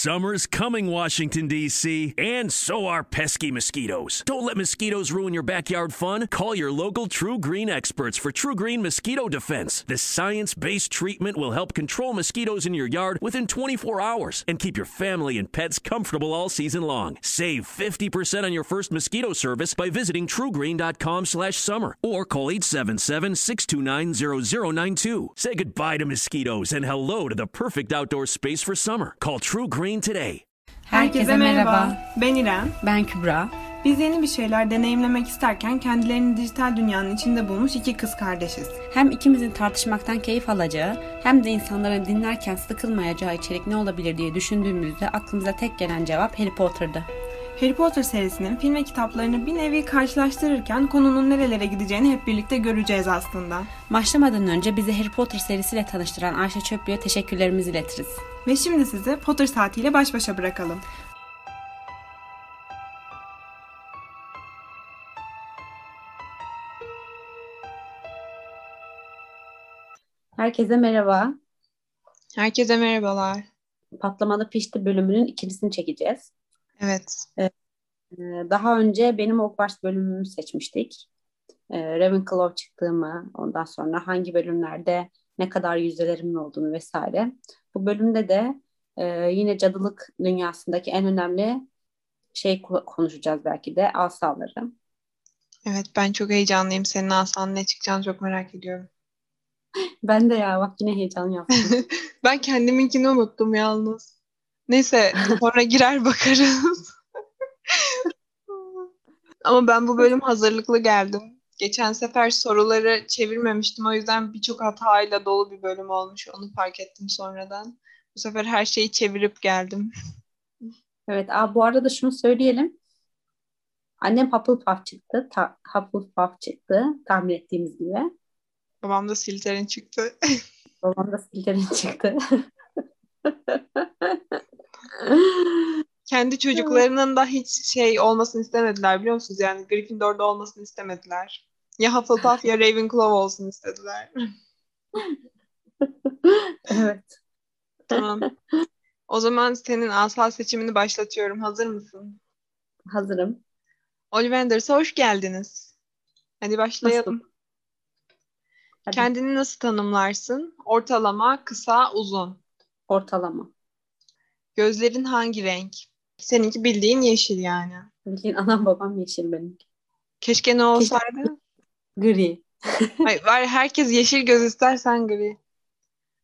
Summer's coming, Washington, D.C., and so are pesky mosquitoes. Don't let mosquitoes ruin your backyard fun. Call your local True Green experts for True Green Mosquito Defense. This science based treatment will help control mosquitoes in your yard within 24 hours and keep your family and pets comfortable all season long. Save 50% on your first mosquito service by visiting truegreen.com slash summer or call 877 629 0092. Say goodbye to mosquitoes and hello to the perfect outdoor space for summer. Call True Green today. Herkese merhaba. Ben İrem. Ben Kübra. Biz yeni bir şeyler deneyimlemek isterken kendilerini dijital dünyanın içinde bulmuş iki kız kardeşiz. Hem ikimizin tartışmaktan keyif alacağı hem de insanların dinlerken sıkılmayacağı içerik ne olabilir diye düşündüğümüzde aklımıza tek gelen cevap Harry Potter'dı. Harry Potter serisinin film ve kitaplarını bir nevi karşılaştırırken konunun nerelere gideceğini hep birlikte göreceğiz aslında. Başlamadan önce bizi Harry Potter serisiyle tanıştıran Ayşe Çöplü'ye teşekkürlerimizi iletiriz. Ve şimdi sizi Potter saatiyle baş başa bırakalım. Herkese merhaba. Herkese merhabalar. Patlamalı Pişti bölümünün ikincisini çekeceğiz. Evet. Ee, daha önce benim Hogwarts bölümümü seçmiştik. Ee, Ravenclaw çıktığımı, ondan sonra hangi bölümlerde ne kadar yüzdelerimle olduğunu vesaire. Bu bölümde de e, yine cadılık dünyasındaki en önemli şey konuşacağız belki de asaları. Evet ben çok heyecanlıyım. Senin asan ne çıkacağını çok merak ediyorum. Ben de ya bak yine heyecan yaptım. ben kendiminkini unuttum yalnız. Neyse sonra girer bakarız. Ama ben bu bölüm hazırlıklı geldim. Geçen sefer soruları çevirmemiştim. O yüzden birçok hatayla dolu bir bölüm olmuş. Onu fark ettim sonradan. Bu sefer her şeyi çevirip geldim. Evet. Aa, bu arada şunu söyleyelim. Annem Hufflepuff çıktı. Ta- Hufflepuff çıktı. Tahmin ettiğimiz gibi. Babam da Slytherin çıktı. Babam da Slytherin çıktı. Kendi çocuklarının da hiç şey olmasını istemediler biliyor musunuz? Yani Gryffindor'da olmasını istemediler. Ya Hufflepuff ya Ravenclaw olsun istediler. evet. Tamam. O zaman senin asal seçimini başlatıyorum. Hazır mısın? Hazırım. Ollivanders'a hoş geldiniz. Hadi başlayalım. Hadi. Kendini nasıl tanımlarsın? Ortalama, kısa, uzun. Ortalama. Gözlerin hangi renk? Seninki bildiğin yeşil yani. Bildiğin anam babam yeşil benim. Keşke ne olsaydı? Gri. Hayır, var herkes yeşil göz istersen gri.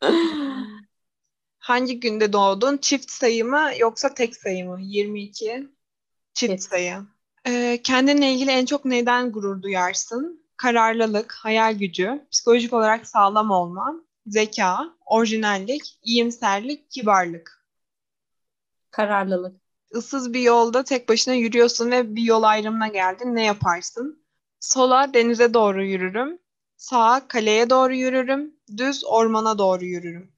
Hangi günde doğdun? Çift sayı mı yoksa tek sayı mı? 22. Çift evet. sayı. Ee, kendinle ilgili en çok neyden gurur duyarsın? Kararlılık, hayal gücü, psikolojik olarak sağlam olma, zeka, orijinallik, iyimserlik, kibarlık. Kararlılık. Issız bir yolda tek başına yürüyorsun ve bir yol ayrımına geldin. Ne yaparsın? Sola denize doğru yürürüm. Sağa kaleye doğru yürürüm. Düz ormana doğru yürürüm.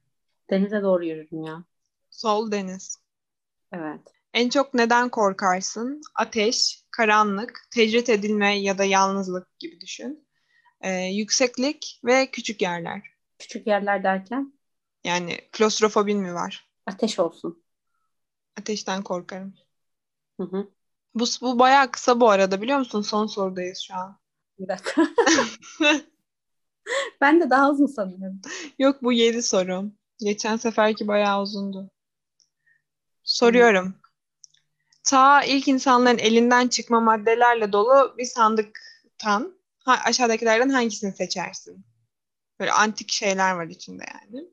Denize doğru yürürüm ya. Sol deniz. Evet. En çok neden korkarsın? Ateş, karanlık, tecrit edilme ya da yalnızlık gibi düşün. Ee, yükseklik ve küçük yerler. Küçük yerler derken? Yani klostrofobin mi var? Ateş olsun. Ateşten korkarım. Hı hı. Bu, bu bayağı kısa bu arada biliyor musun? Son sorudayız şu an. Bir dakika. ben de daha uzun sanıyorum. Yok bu yedi soru. Geçen seferki bayağı uzundu. Soruyorum. Hı. Ta ilk insanların elinden çıkma maddelerle dolu bir sandıktan ha, aşağıdakilerden hangisini seçersin? Böyle antik şeyler var içinde yani.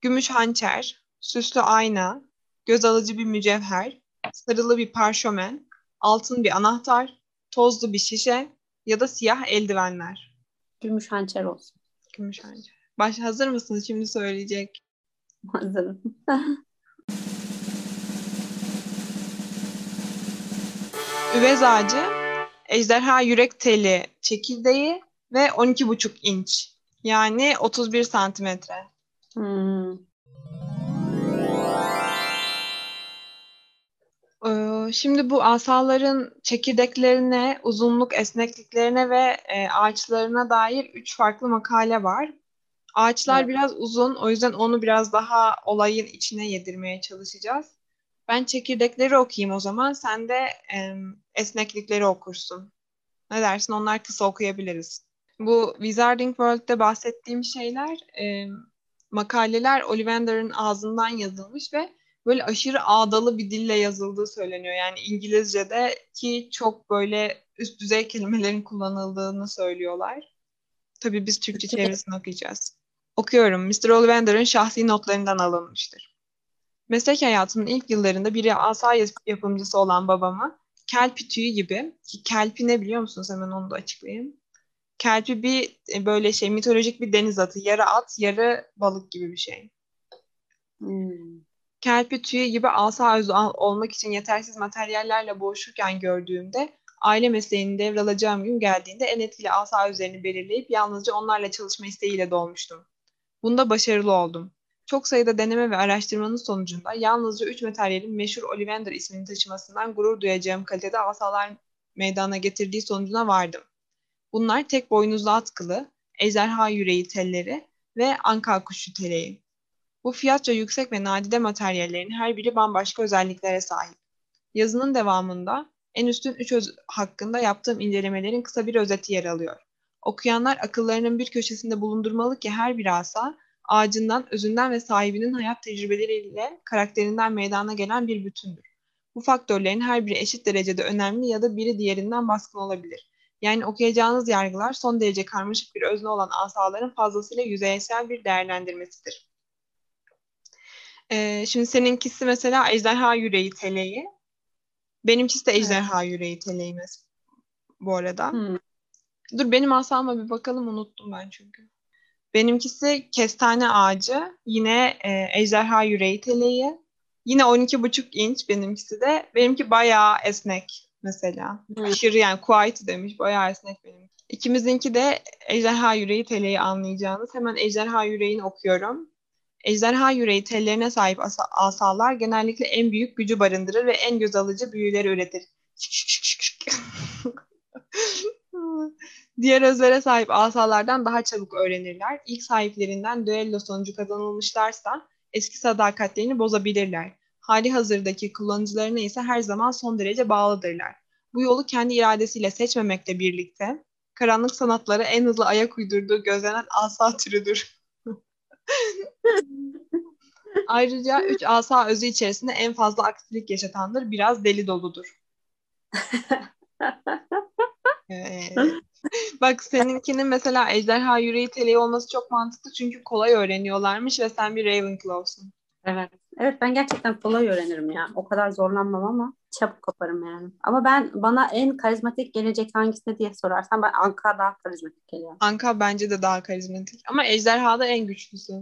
Gümüş hançer, süslü ayna, göz alıcı bir mücevher, sarılı bir parşömen, altın bir anahtar, tozlu bir şişe ya da siyah eldivenler. Gümüş hançer olsun. Gümüş hançer. Baş hazır mısınız? Şimdi söyleyecek. Hazırım. Üvez ağacı, ejderha yürek teli çekirdeği ve 12,5 inç. Yani 31 santimetre. Hmm. Şimdi bu asaların çekirdeklerine, uzunluk, esnekliklerine ve e, ağaçlarına dair üç farklı makale var. Ağaçlar evet. biraz uzun, o yüzden onu biraz daha olayın içine yedirmeye çalışacağız. Ben çekirdekleri okuyayım o zaman. Sen de esneklikleri okursun. Ne dersin? Onlar kısa okuyabiliriz. Bu Wizarding World'de bahsettiğim şeyler, makaleler Ollivander'ın ağzından yazılmış ve böyle aşırı ağdalı bir dille yazıldığı söyleniyor. Yani İngilizce'de ki çok böyle üst düzey kelimelerin kullanıldığını söylüyorlar. Tabii biz Türkçe çevirisini okuyacağız. Okuyorum. Mr. Ollivander'ın şahsi notlarından alınmıştır. Meslek hayatımın ilk yıllarında bir asa yapımcısı olan babama kelpi tüyü gibi ki kelpi ne biliyor musunuz? Hemen onu da açıklayayım. Kelpi bir e, böyle şey mitolojik bir deniz atı. Yarı at, yarı balık gibi bir şey. Hmm. Kelpi tüyü gibi asa özü olmak için yetersiz materyallerle boğuşurken gördüğümde aile mesleğini devralacağım gün geldiğinde en etkili asa üzerini belirleyip yalnızca onlarla çalışma isteğiyle dolmuştum. Bunda başarılı oldum. Çok sayıda deneme ve araştırmanın sonucunda yalnızca üç materyalin meşhur Ollivander ismini taşımasından gurur duyacağım kalitede asalar meydana getirdiği sonucuna vardım. Bunlar tek boynuzlu atkılı, ejderha yüreği telleri ve anka kuşu teleği. Bu fiyatça yüksek ve nadide materyallerin her biri bambaşka özelliklere sahip. Yazının devamında en üstün üç öz hakkında yaptığım incelemelerin kısa bir özeti yer alıyor. Okuyanlar akıllarının bir köşesinde bulundurmalı ki her bir asa ağacından, özünden ve sahibinin hayat tecrübeleriyle karakterinden meydana gelen bir bütündür. Bu faktörlerin her biri eşit derecede önemli ya da biri diğerinden baskın olabilir. Yani okuyacağınız yargılar son derece karmaşık bir özne olan asaların fazlasıyla yüzeysel bir değerlendirmesidir. Ee, şimdi seninkisi mesela ejderha yüreği teleği. Benimkisi de ejderha evet. yüreği teleği bu arada. Hmm. Dur benim asama bir bakalım unuttum ben çünkü. Benimkisi kestane ağacı. Yine e, ejderha yüreği teleği. Yine 12,5 inç benimkisi de. Benimki bayağı esnek mesela. Hmm. Aşırı yani quite demiş. Bayağı esnek benim. İkimizinki de ejderha yüreği teleği anlayacağınız. Hemen ejderha yüreğini okuyorum. Ejderha yüreği tellerine sahip asa asalar genellikle en büyük gücü barındırır ve en göz alıcı büyüleri üretir. Diğer özlere sahip asalardan daha çabuk öğrenirler. İlk sahiplerinden düello sonucu kazanılmışlarsa eski sadakatlerini bozabilirler. Hali hazırdaki kullanıcılarına ise her zaman son derece bağlıdırlar. Bu yolu kendi iradesiyle seçmemekle birlikte karanlık sanatlara en hızlı ayak uydurduğu gözlenen asa türüdür. Ayrıca üç asa özü içerisinde en fazla aksilik yaşatandır. Biraz deli doludur. evet. Bak seninkinin mesela ejderha yüreği teleği olması çok mantıklı çünkü kolay öğreniyorlarmış ve sen bir Ravenclaw'sun. Evet. Evet ben gerçekten kolay öğrenirim ya. O kadar zorlanmam ama çabuk koparım yani. Ama ben bana en karizmatik gelecek hangisi diye sorarsan ben Anka daha karizmatik geliyor. Anka bence de daha karizmatik. Ama ejderha da en güçlüsü.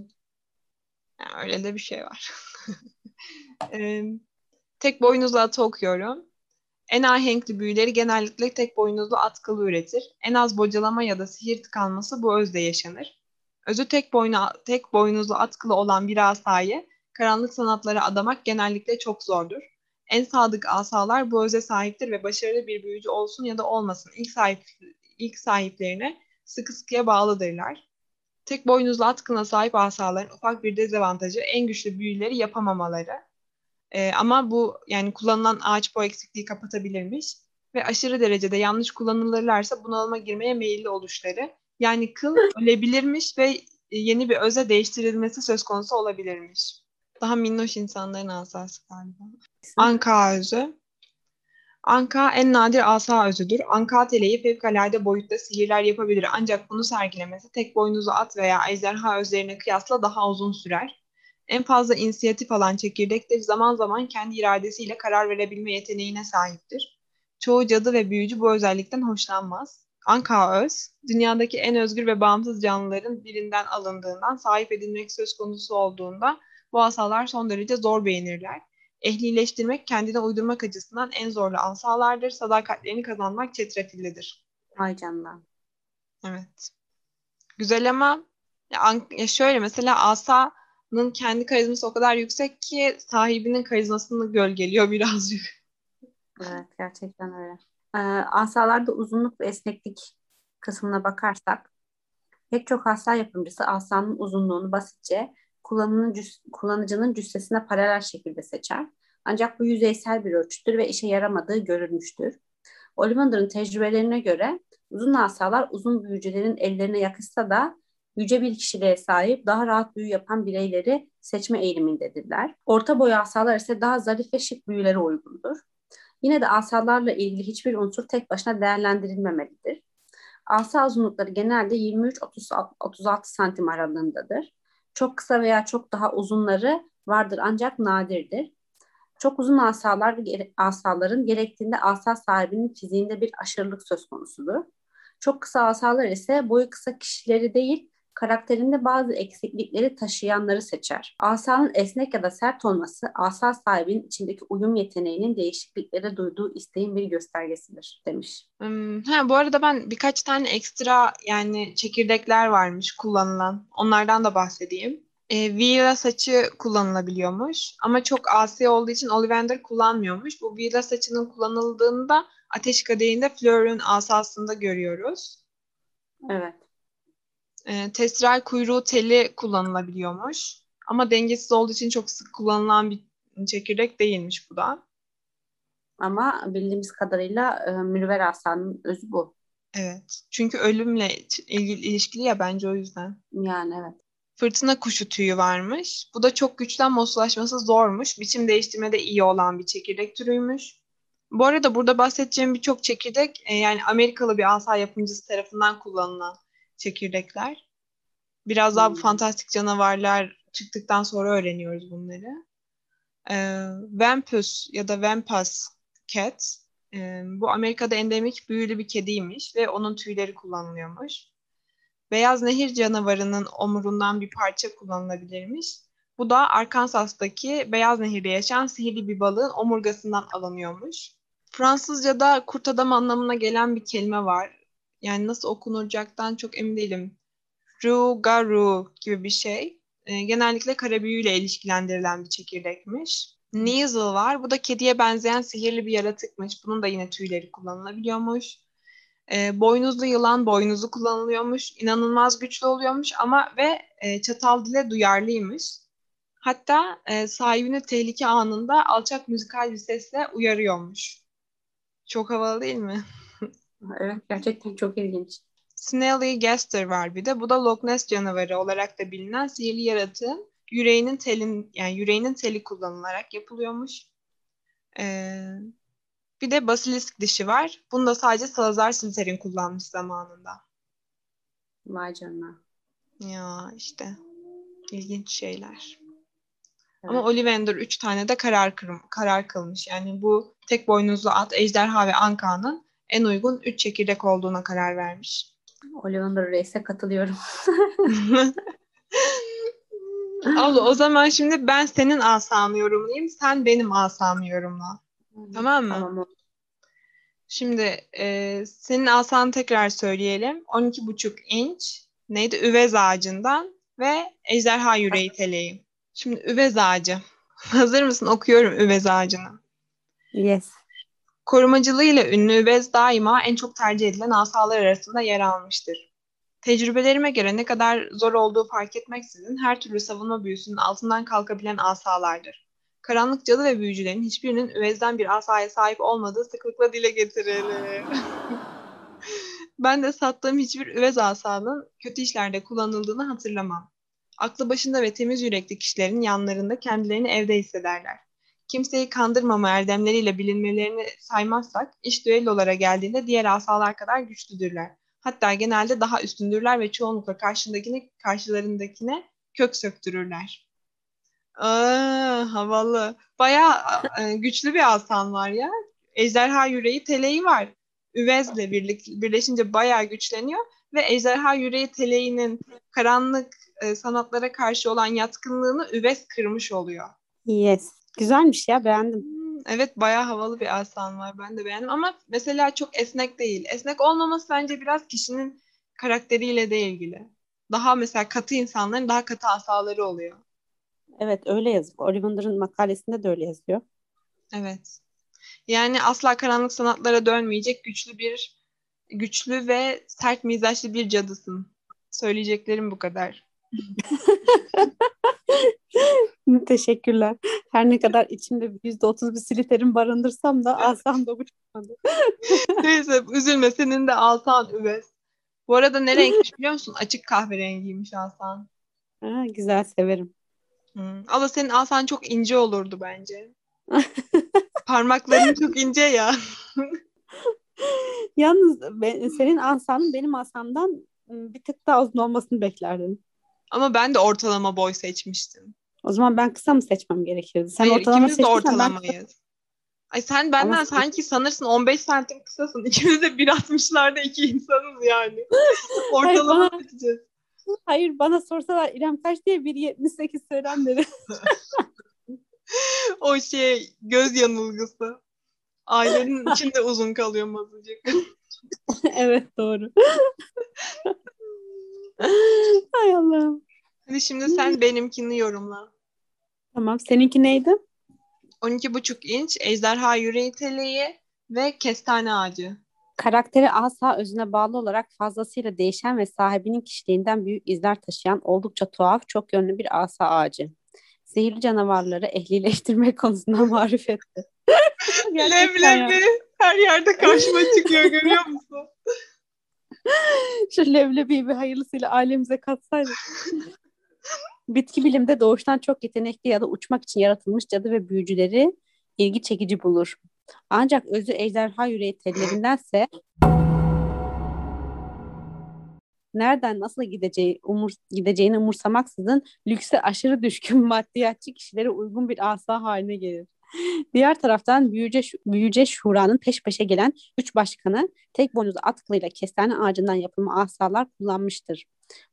Yani öyle de bir şey var. tek boynuzlu atı okuyorum. En ahenkli büyüleri genellikle tek boynuzlu atkılı üretir. En az bocalama ya da sihir tıkanması bu özde yaşanır. Özü tek, boynu, tek boynuzlu atkılı olan bir asayı karanlık sanatlara adamak genellikle çok zordur. En sadık asalar bu öze sahiptir ve başarılı bir büyücü olsun ya da olmasın ilk, sahip, ilk sahiplerine sıkı sıkıya bağlıdırlar. Tek boynuzlu atkına sahip asaların ufak bir dezavantajı en güçlü büyüleri yapamamaları. E, ama bu yani kullanılan ağaç boy eksikliği kapatabilirmiş ve aşırı derecede yanlış kullanılırlarsa bunalıma girmeye meyilli oluşları. Yani kıl ölebilirmiş ve yeni bir öze değiştirilmesi söz konusu olabilirmiş. Daha minnoş insanların asası galiba. Anka özü. Anka en nadir asa özüdür. Anka teleyi fevkalade boyutta sihirler yapabilir ancak bunu sergilemesi tek boynuzlu at veya ejderha özlerine kıyasla daha uzun sürer. En fazla inisiyatif alan çekirdektir. Zaman zaman kendi iradesiyle karar verebilme yeteneğine sahiptir. Çoğu cadı ve büyücü bu özellikten hoşlanmaz. Anka öz, dünyadaki en özgür ve bağımsız canlıların birinden alındığından, sahip edilmek söz konusu olduğunda bu asalar son derece zor beğenirler. Ehlileştirmek kendine uydurmak açısından en zorlu asalardır. Sadakatlerini kazanmak çetrefillidir. Ay canına. Evet. Güzel ama ya şöyle mesela asanın kendi karizması o kadar yüksek ki sahibinin karizmasını gölgeliyor birazcık. Evet gerçekten öyle. Ee, asalarda uzunluk ve esneklik kısmına bakarsak pek çok asa yapımcısı asanın uzunluğunu basitçe kullanıcının, cüs, kullanıcının cüssesine paralel şekilde seçer. Ancak bu yüzeysel bir ölçüttür ve işe yaramadığı görülmüştür. Ollivander'ın tecrübelerine göre uzun asalar uzun büyücülerin ellerine yakışsa da yüce bir kişiliğe sahip daha rahat büyü yapan bireyleri seçme eğilimindedirler. Orta boy asalar ise daha zarif ve şık büyülere uygundur. Yine de asalarla ilgili hiçbir unsur tek başına değerlendirilmemelidir. Asa uzunlukları genelde 23-36 santim aralığındadır. Çok kısa veya çok daha uzunları vardır ancak nadirdir. Çok uzun asalar asaların gerektiğinde asa sahibinin fiziğinde bir aşırılık söz konusudur. Çok kısa asalar ise boyu kısa kişileri değil, karakterinde bazı eksiklikleri taşıyanları seçer. Asanın esnek ya da sert olması asa sahibinin içindeki uyum yeteneğinin değişikliklere duyduğu isteğin bir göstergesidir demiş. Hmm, ha, bu arada ben birkaç tane ekstra yani çekirdekler varmış kullanılan. Onlardan da bahsedeyim. E, Vira saçı kullanılabiliyormuş ama çok asi olduğu için Ollivander kullanmıyormuş. Bu Vira saçının kullanıldığında Ateş Kadehi'nde Fleur'ün asasında görüyoruz. Evet. E, kuyruğu teli kullanılabiliyormuş. Ama dengesiz olduğu için çok sık kullanılan bir çekirdek değilmiş bu da. Ama bildiğimiz kadarıyla e, mürver asanın özü bu. Evet. Çünkü ölümle ilgili ilişkili ya bence o yüzden. Yani evet. Fırtına kuşu tüyü varmış. Bu da çok güçten moslaşması zormuş. Biçim değiştirmede iyi olan bir çekirdek türüymüş. Bu arada burada bahsedeceğim birçok çekirdek e, yani Amerikalı bir asa yapımcısı tarafından kullanılan çekirdekler. Biraz daha bu hmm. fantastik canavarlar çıktıktan sonra öğreniyoruz bunları. E, Vampus ya da Vampas Cat e, bu Amerika'da endemik büyülü bir kediymiş ve onun tüyleri kullanılıyormuş. Beyaz nehir canavarının omurundan bir parça kullanılabilirmiş. Bu da Arkansas'taki Beyaz Nehir'de yaşayan sihirli bir balığın omurgasından alınıyormuş. Fransızca'da kurt adam anlamına gelen bir kelime var. Yani nasıl okunacaktan çok emin değilim. Rugaru gibi bir şey. E, genellikle kara büyüyle ilişkilendirilen bir çekirdekmiş. Neasel var. Bu da kediye benzeyen sihirli bir yaratıkmış. Bunun da yine tüyleri kullanılabiliyormuş. E, boynuzlu yılan boynuzu kullanılıyormuş. İnanılmaz güçlü oluyormuş ama ve e, çatal dile duyarlıymış. Hatta e, sahibini tehlike anında alçak müzikal bir sesle uyarıyormuş. Çok havalı değil mi? Evet gerçekten çok ilginç. Snelly Gaster var bir de. Bu da Loch Ness canavarı olarak da bilinen sihirli yaratığın yüreğinin telin yani yüreğinin teli kullanılarak yapılıyormuş. Ee, bir de basilisk dişi var. Bunu da sadece Salazar Slytherin kullanmış zamanında. Vay canına. Ya işte ilginç şeyler. Evet. Ama Ollivander üç tane de karar kır, karar kılmış. Yani bu tek boynuzlu at, ejderha ve anka'nın en uygun üç çekirdek olduğuna karar vermiş. Ollivander Reis'e katılıyorum. Abla o zaman şimdi ben senin asanı yorumlayayım, sen benim asamı yorumla. Tamam mı? Tamam. Şimdi e, senin asanı tekrar söyleyelim. 12,5 inç neydi? Üvez ağacından ve ejderha yüreği teleği. Şimdi üvez ağacı. Hazır mısın? Okuyorum üvez ağacını. Yes. Korumacılığıyla ünlü üvez daima en çok tercih edilen asalar arasında yer almıştır. Tecrübelerime göre ne kadar zor olduğu fark etmeksizin her türlü savunma büyüsünün altından kalkabilen asalardır. Karanlık cadı ve büyücülerin hiçbirinin üvezden bir asaya sahip olmadığı sıklıkla dile getirilir. ben de sattığım hiçbir üvez asanın kötü işlerde kullanıldığını hatırlamam. Aklı başında ve temiz yürekli kişilerin yanlarında kendilerini evde hissederler. Kimseyi kandırmama erdemleriyle bilinmelerini saymazsak iş düellolara geldiğinde diğer asalar kadar güçlüdürler. Hatta genelde daha üstündürler ve çoğunlukla karşındakine, karşılarındakine kök söktürürler. Aa, havalı. Bayağı e, güçlü bir asan var ya. Ejderha yüreği teleği var. Üvez'le birlik, birleşince bayağı güçleniyor ve ejderha yüreği teleğinin karanlık e, sanatlara karşı olan yatkınlığını Üves kırmış oluyor. Yes. Güzelmiş ya beğendim. Hmm, evet bayağı havalı bir asan var. Ben de beğendim ama mesela çok esnek değil. Esnek olmaması bence biraz kişinin karakteriyle de ilgili. Daha mesela katı insanların daha katı asaları oluyor. Evet öyle yazıyor. Ollivander'ın makalesinde de öyle yazıyor. Evet. Yani asla karanlık sanatlara dönmeyecek güçlü bir güçlü ve sert mizaçlı bir cadısın. Söyleyeceklerim bu kadar. Teşekkürler. Her ne kadar içimde yüzde otuz bir siliterin barındırsam da asamda bu çıkmadı. Neyse üzülme senin de altan üves. Bu arada ne renkmiş biliyor musun? Açık kahverengiymiş altan. Ha, güzel severim. Hmm. Ama senin alsan çok ince olurdu bence. Parmakların çok ince ya. Yalnız ben, senin asanın benim asamdan bir tık daha uzun olmasını beklerdim. Ama ben de ortalama boy seçmiştim. O zaman ben kısa mı seçmem gerekirdi? Sen Hayır ortalama ikimiz de ortalamayız. Ben... Ay sen benden Ama... sanki sanırsın 15 santim kısasın. İkimiz de 1.60'larda iki insanız yani. ortalama Hayır, bana... seçeceğiz. Hayır bana sorsalar İrem kaç diye 1.78 söylen dedi. o şey göz yanılgısı. Ailenin içinde uzun kalıyor azıcık. evet doğru. Hay Allah'ım. Hadi şimdi sen benimkini yorumla. Tamam. Seninki neydi? 12,5 inç, ejderha yüreği teleği ve kestane ağacı. Karakteri asa özüne bağlı olarak fazlasıyla değişen ve sahibinin kişiliğinden büyük izler taşıyan oldukça tuhaf, çok yönlü bir asa ağacı. Zehirli canavarları ehlileştirme konusunda marifetli. Leblebi her yerde karşıma çıkıyor görüyor musun? Şu leblebiyi bir hayırlısıyla ailemize katsaydık. Bitki bilimde doğuştan çok yetenekli ya da uçmak için yaratılmış cadı ve büyücüleri ilgi çekici bulur. Ancak özü ejderha yüreği tellerindense nereden nasıl gideceği umur, gideceğini umursamaksızın lükse aşırı düşkün maddiyatçı kişilere uygun bir asa haline gelir. Diğer taraftan büyüce, büyüce şuranın peş peşe gelen üç başkanı tek boynuzlu at kılıyla kestane ağacından yapılma asalar kullanmıştır.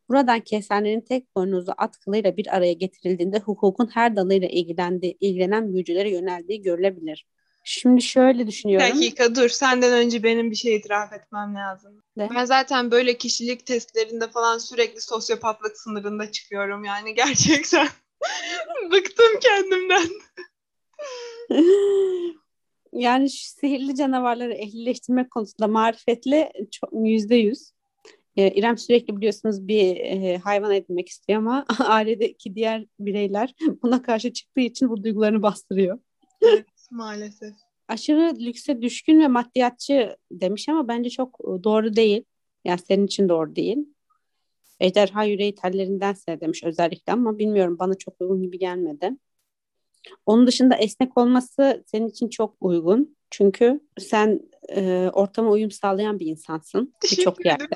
Buradan kesanenin tek boynuzlu at kılıyla bir araya getirildiğinde hukukun her dalıyla ilgilendi, ilgilenen büyücülere yöneldiği görülebilir. Şimdi şöyle düşünüyorum. Bir dakika dur. Senden önce benim bir şey itiraf etmem lazım. Ne? Ben zaten böyle kişilik testlerinde falan sürekli sosyopatlık sınırında çıkıyorum. Yani gerçekten bıktım kendimden. yani şu sihirli canavarları ehlileştirmek konusunda marifetli yüzde yüz. Ee, İrem sürekli biliyorsunuz bir e, hayvan edinmek istiyor ama ailedeki diğer bireyler buna karşı çıktığı için bu duygularını bastırıyor. Evet maalesef. Aşırı lükse düşkün ve maddiyatçı demiş ama bence çok e, doğru değil. Yani senin için doğru değil. Ejderha yüreği tellerindense demiş özellikle ama bilmiyorum bana çok uygun gibi gelmedi. Onun dışında esnek olması senin için çok uygun. Çünkü sen e, ortama uyum sağlayan bir insansın birçok yerde.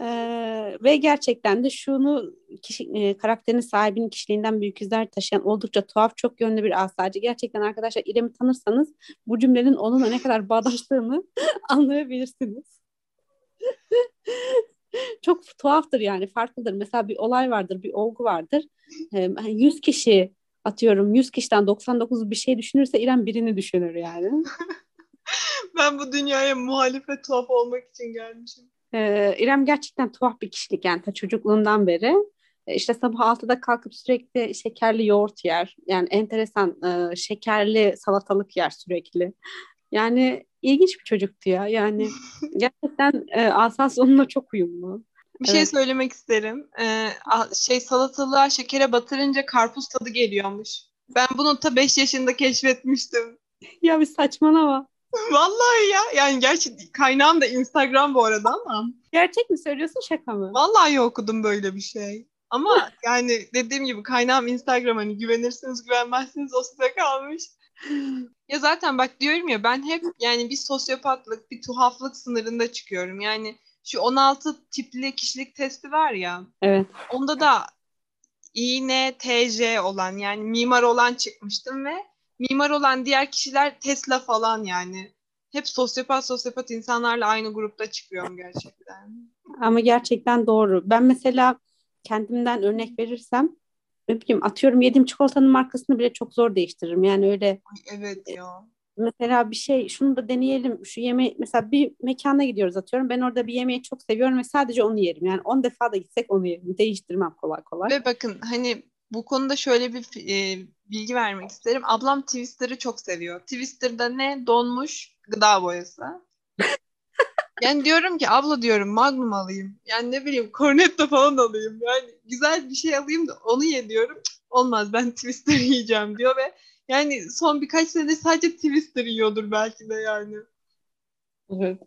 Ee, ve gerçekten de şunu kişi, e, karakterin sahibinin kişiliğinden büyük izler taşıyan oldukça tuhaf çok yönlü bir asacı. Gerçekten arkadaşlar İrem'i tanırsanız bu cümlenin onunla ne kadar bağdaştığını anlayabilirsiniz. Çok tuhaftır yani farklıdır. Mesela bir olay vardır, bir olgu vardır. Ee, 100 kişi atıyorum 100 kişiden 99 bir şey düşünürse İrem birini düşünür yani. ben bu dünyaya muhalefet tuhaf olmak için gelmişim. Ee, İrem gerçekten tuhaf bir kişilik yani ta çocukluğundan beri. Ee, işte sabah 6'da kalkıp sürekli şekerli yoğurt yer. Yani enteresan e, şekerli salatalık yer sürekli. Yani ilginç bir çocuktu ya. Yani gerçekten e, asas onunla çok uyumlu. Bir şey evet. şey söylemek isterim. Ee, şey salatalığa şekere batırınca karpuz tadı geliyormuş. Ben bunu ta 5 yaşında keşfetmiştim. ya bir saçmalama. Vallahi ya. Yani gerçi kaynağım da Instagram bu arada ama. Gerçek mi söylüyorsun şaka mı? Vallahi okudum böyle bir şey. Ama yani dediğim gibi kaynağım Instagram hani güvenirsiniz güvenmezsiniz o size kalmış. Ya zaten bak diyorum ya ben hep yani bir sosyopatlık, bir tuhaflık sınırında çıkıyorum. Yani şu 16 tipli kişilik testi var ya. Evet. Onda da İNTJ olan yani mimar olan çıkmıştım ve mimar olan diğer kişiler Tesla falan yani. Hep sosyopat sosyopat insanlarla aynı grupta çıkıyorum gerçekten. Ama gerçekten doğru. Ben mesela kendimden örnek verirsem ne bileyim atıyorum yediğim çikolatanın markasını bile çok zor değiştiririm. Yani öyle Ay evet ya. Mesela bir şey şunu da deneyelim. Şu yemeği mesela bir mekana gidiyoruz atıyorum. Ben orada bir yemeği çok seviyorum ve sadece onu yerim. Yani 10 defa da gitsek onu yerim. Değiştirmem kolay kolay. Ve bakın hani bu konuda şöyle bir e, bilgi vermek isterim. Ablam Twister'ı çok seviyor. Twister'da ne? Donmuş gıda boyası. Yani diyorum ki abla diyorum Magnum alayım. Yani ne bileyim Cornetto falan alayım. Yani güzel bir şey alayım da onu ye diyorum. Cık, Olmaz ben Twister yiyeceğim diyor ve yani son birkaç sene sadece Twister yiyordur belki de yani. Evet.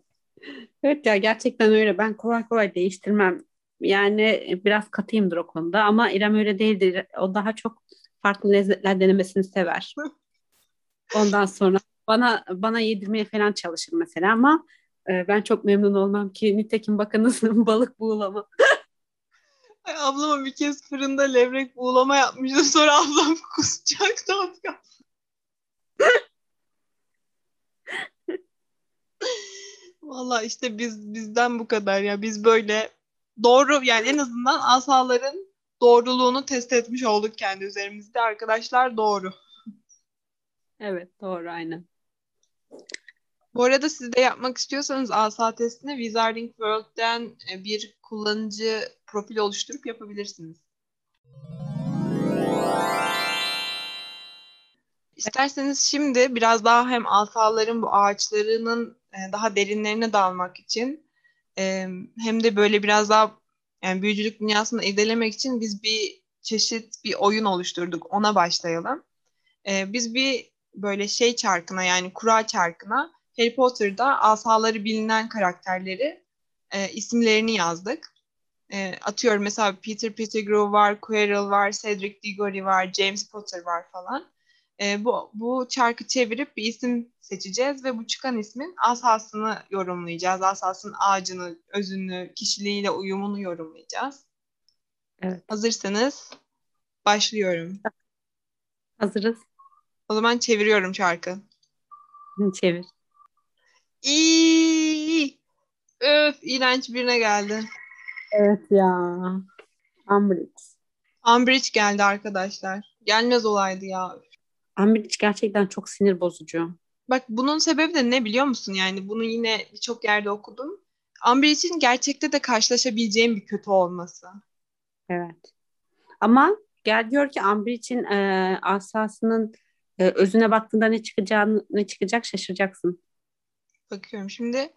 Evet ya gerçekten öyle. Ben kolay kolay değiştirmem. Yani biraz katıyımdır o konuda ama İrem öyle değildir. O daha çok farklı lezzetler denemesini sever. Ondan sonra bana bana yedirmeye falan çalışır mesela ama e, ben çok memnun olmam ki nitekim bakınız balık buğulama. Ay, ablama bir kez fırında levrek buğulama yapmıştım. Sonra ablam kusacaktı az. Valla işte biz bizden bu kadar ya. Biz böyle doğru yani en azından asaların doğruluğunu test etmiş olduk kendi üzerimizde. Arkadaşlar doğru. Evet doğru aynen. Bu arada siz de yapmak istiyorsanız asa testini Wizarding World'den e, bir kullanıcı profil oluşturup yapabilirsiniz. İsterseniz şimdi biraz daha hem asaların bu ağaçlarının e, daha derinlerine dalmak için e, hem de böyle biraz daha yani büyücülük dünyasını irdelemek için biz bir çeşit bir oyun oluşturduk. Ona başlayalım. Biz bir böyle şey çarkına yani kura çarkına Harry Potter'da asaları bilinen karakterleri e, isimlerini yazdık. E, atıyorum mesela Peter Pettigrew var, Quirrell var, Cedric Diggory var, James Potter var falan. E, bu, bu çarkı çevirip bir isim seçeceğiz ve bu çıkan ismin asasını yorumlayacağız. Asasın ağacını, özünü, kişiliğiyle uyumunu yorumlayacağız. Evet. Hazırsanız başlıyorum. Hazırız. O zaman çeviriyorum çarkı. Çevir. İyi. Öf, iğrenç birine geldi. Evet ya. Umbridge. Umbridge geldi arkadaşlar. Gelmez olaydı ya. Umbridge gerçekten çok sinir bozucu. Bak bunun sebebi de ne biliyor musun? Yani bunu yine birçok yerde okudum. Umbridge'in gerçekte de karşılaşabileceğim bir kötü olması. Evet. Ama gel diyor ki Umbridge'in e, asasının e, özüne baktığında ne çıkacağını ne çıkacak şaşıracaksın. Bakıyorum şimdi.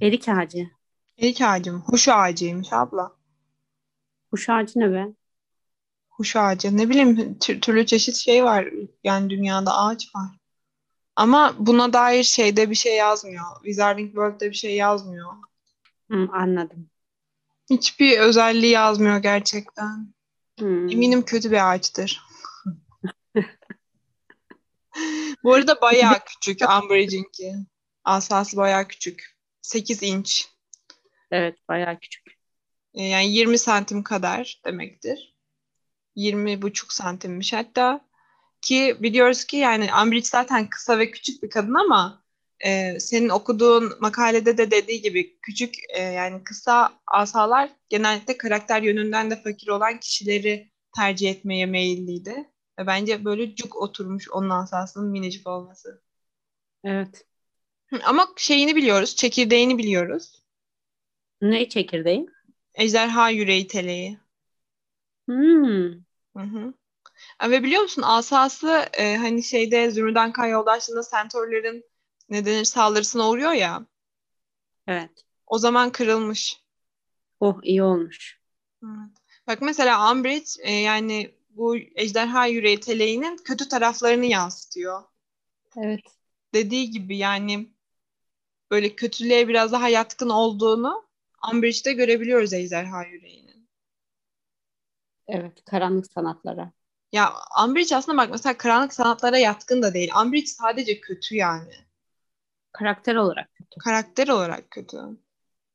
Erik ağacı. Erik ağacım. Huş ağacıymış abla. Kuş ağacı ne be? Huş ağacı. Ne bileyim tür- türlü çeşit şey var. Yani dünyada ağaç var. Ama buna dair şeyde bir şey yazmıyor. Wizarding World'de bir şey yazmıyor. Hı, anladım. Hiçbir özelliği yazmıyor gerçekten. Hmm. Eminim kötü bir ağaçtır. Bu arada bayağı küçük Umbridge'inki. Asası bayağı küçük. 8 inç. Evet bayağı küçük. Ee, Yani 20 santim kadar demektir. 20 buçuk santimmiş hatta. Ki biliyoruz ki yani Umbridge zaten kısa ve küçük bir kadın ama e, senin okuduğun makalede de dediği gibi küçük e, yani kısa asalar genellikle karakter yönünden de fakir olan kişileri tercih etmeye meyilliydi. Ve bence böyle cuk oturmuş onun asasının minicik olması. Evet. Ama şeyini biliyoruz, çekirdeğini biliyoruz. Ne çekirdeği? Ejderha yüreği teleği. Hmm. Hı hı. Ve biliyor musun asası e, hani şeyde Zümrüden Kay Yoldaşlığı'nda Centaur'ların ne denir saldırısına uğruyor ya. Evet. O zaman kırılmış. Oh iyi olmuş. Evet. Bak mesela Umbridge e, yani bu ejderha yüreği teleğinin kötü taraflarını yansıtıyor. Evet. Dediği gibi yani böyle kötülüğe biraz daha yatkın olduğunu Umbridge'de görebiliyoruz ejderha yüreğinin. Evet. Karanlık sanatlara. Ya Umbridge aslında bak mesela karanlık sanatlara yatkın da değil. Umbridge sadece kötü yani. Karakter olarak kötü. Karakter olarak kötü.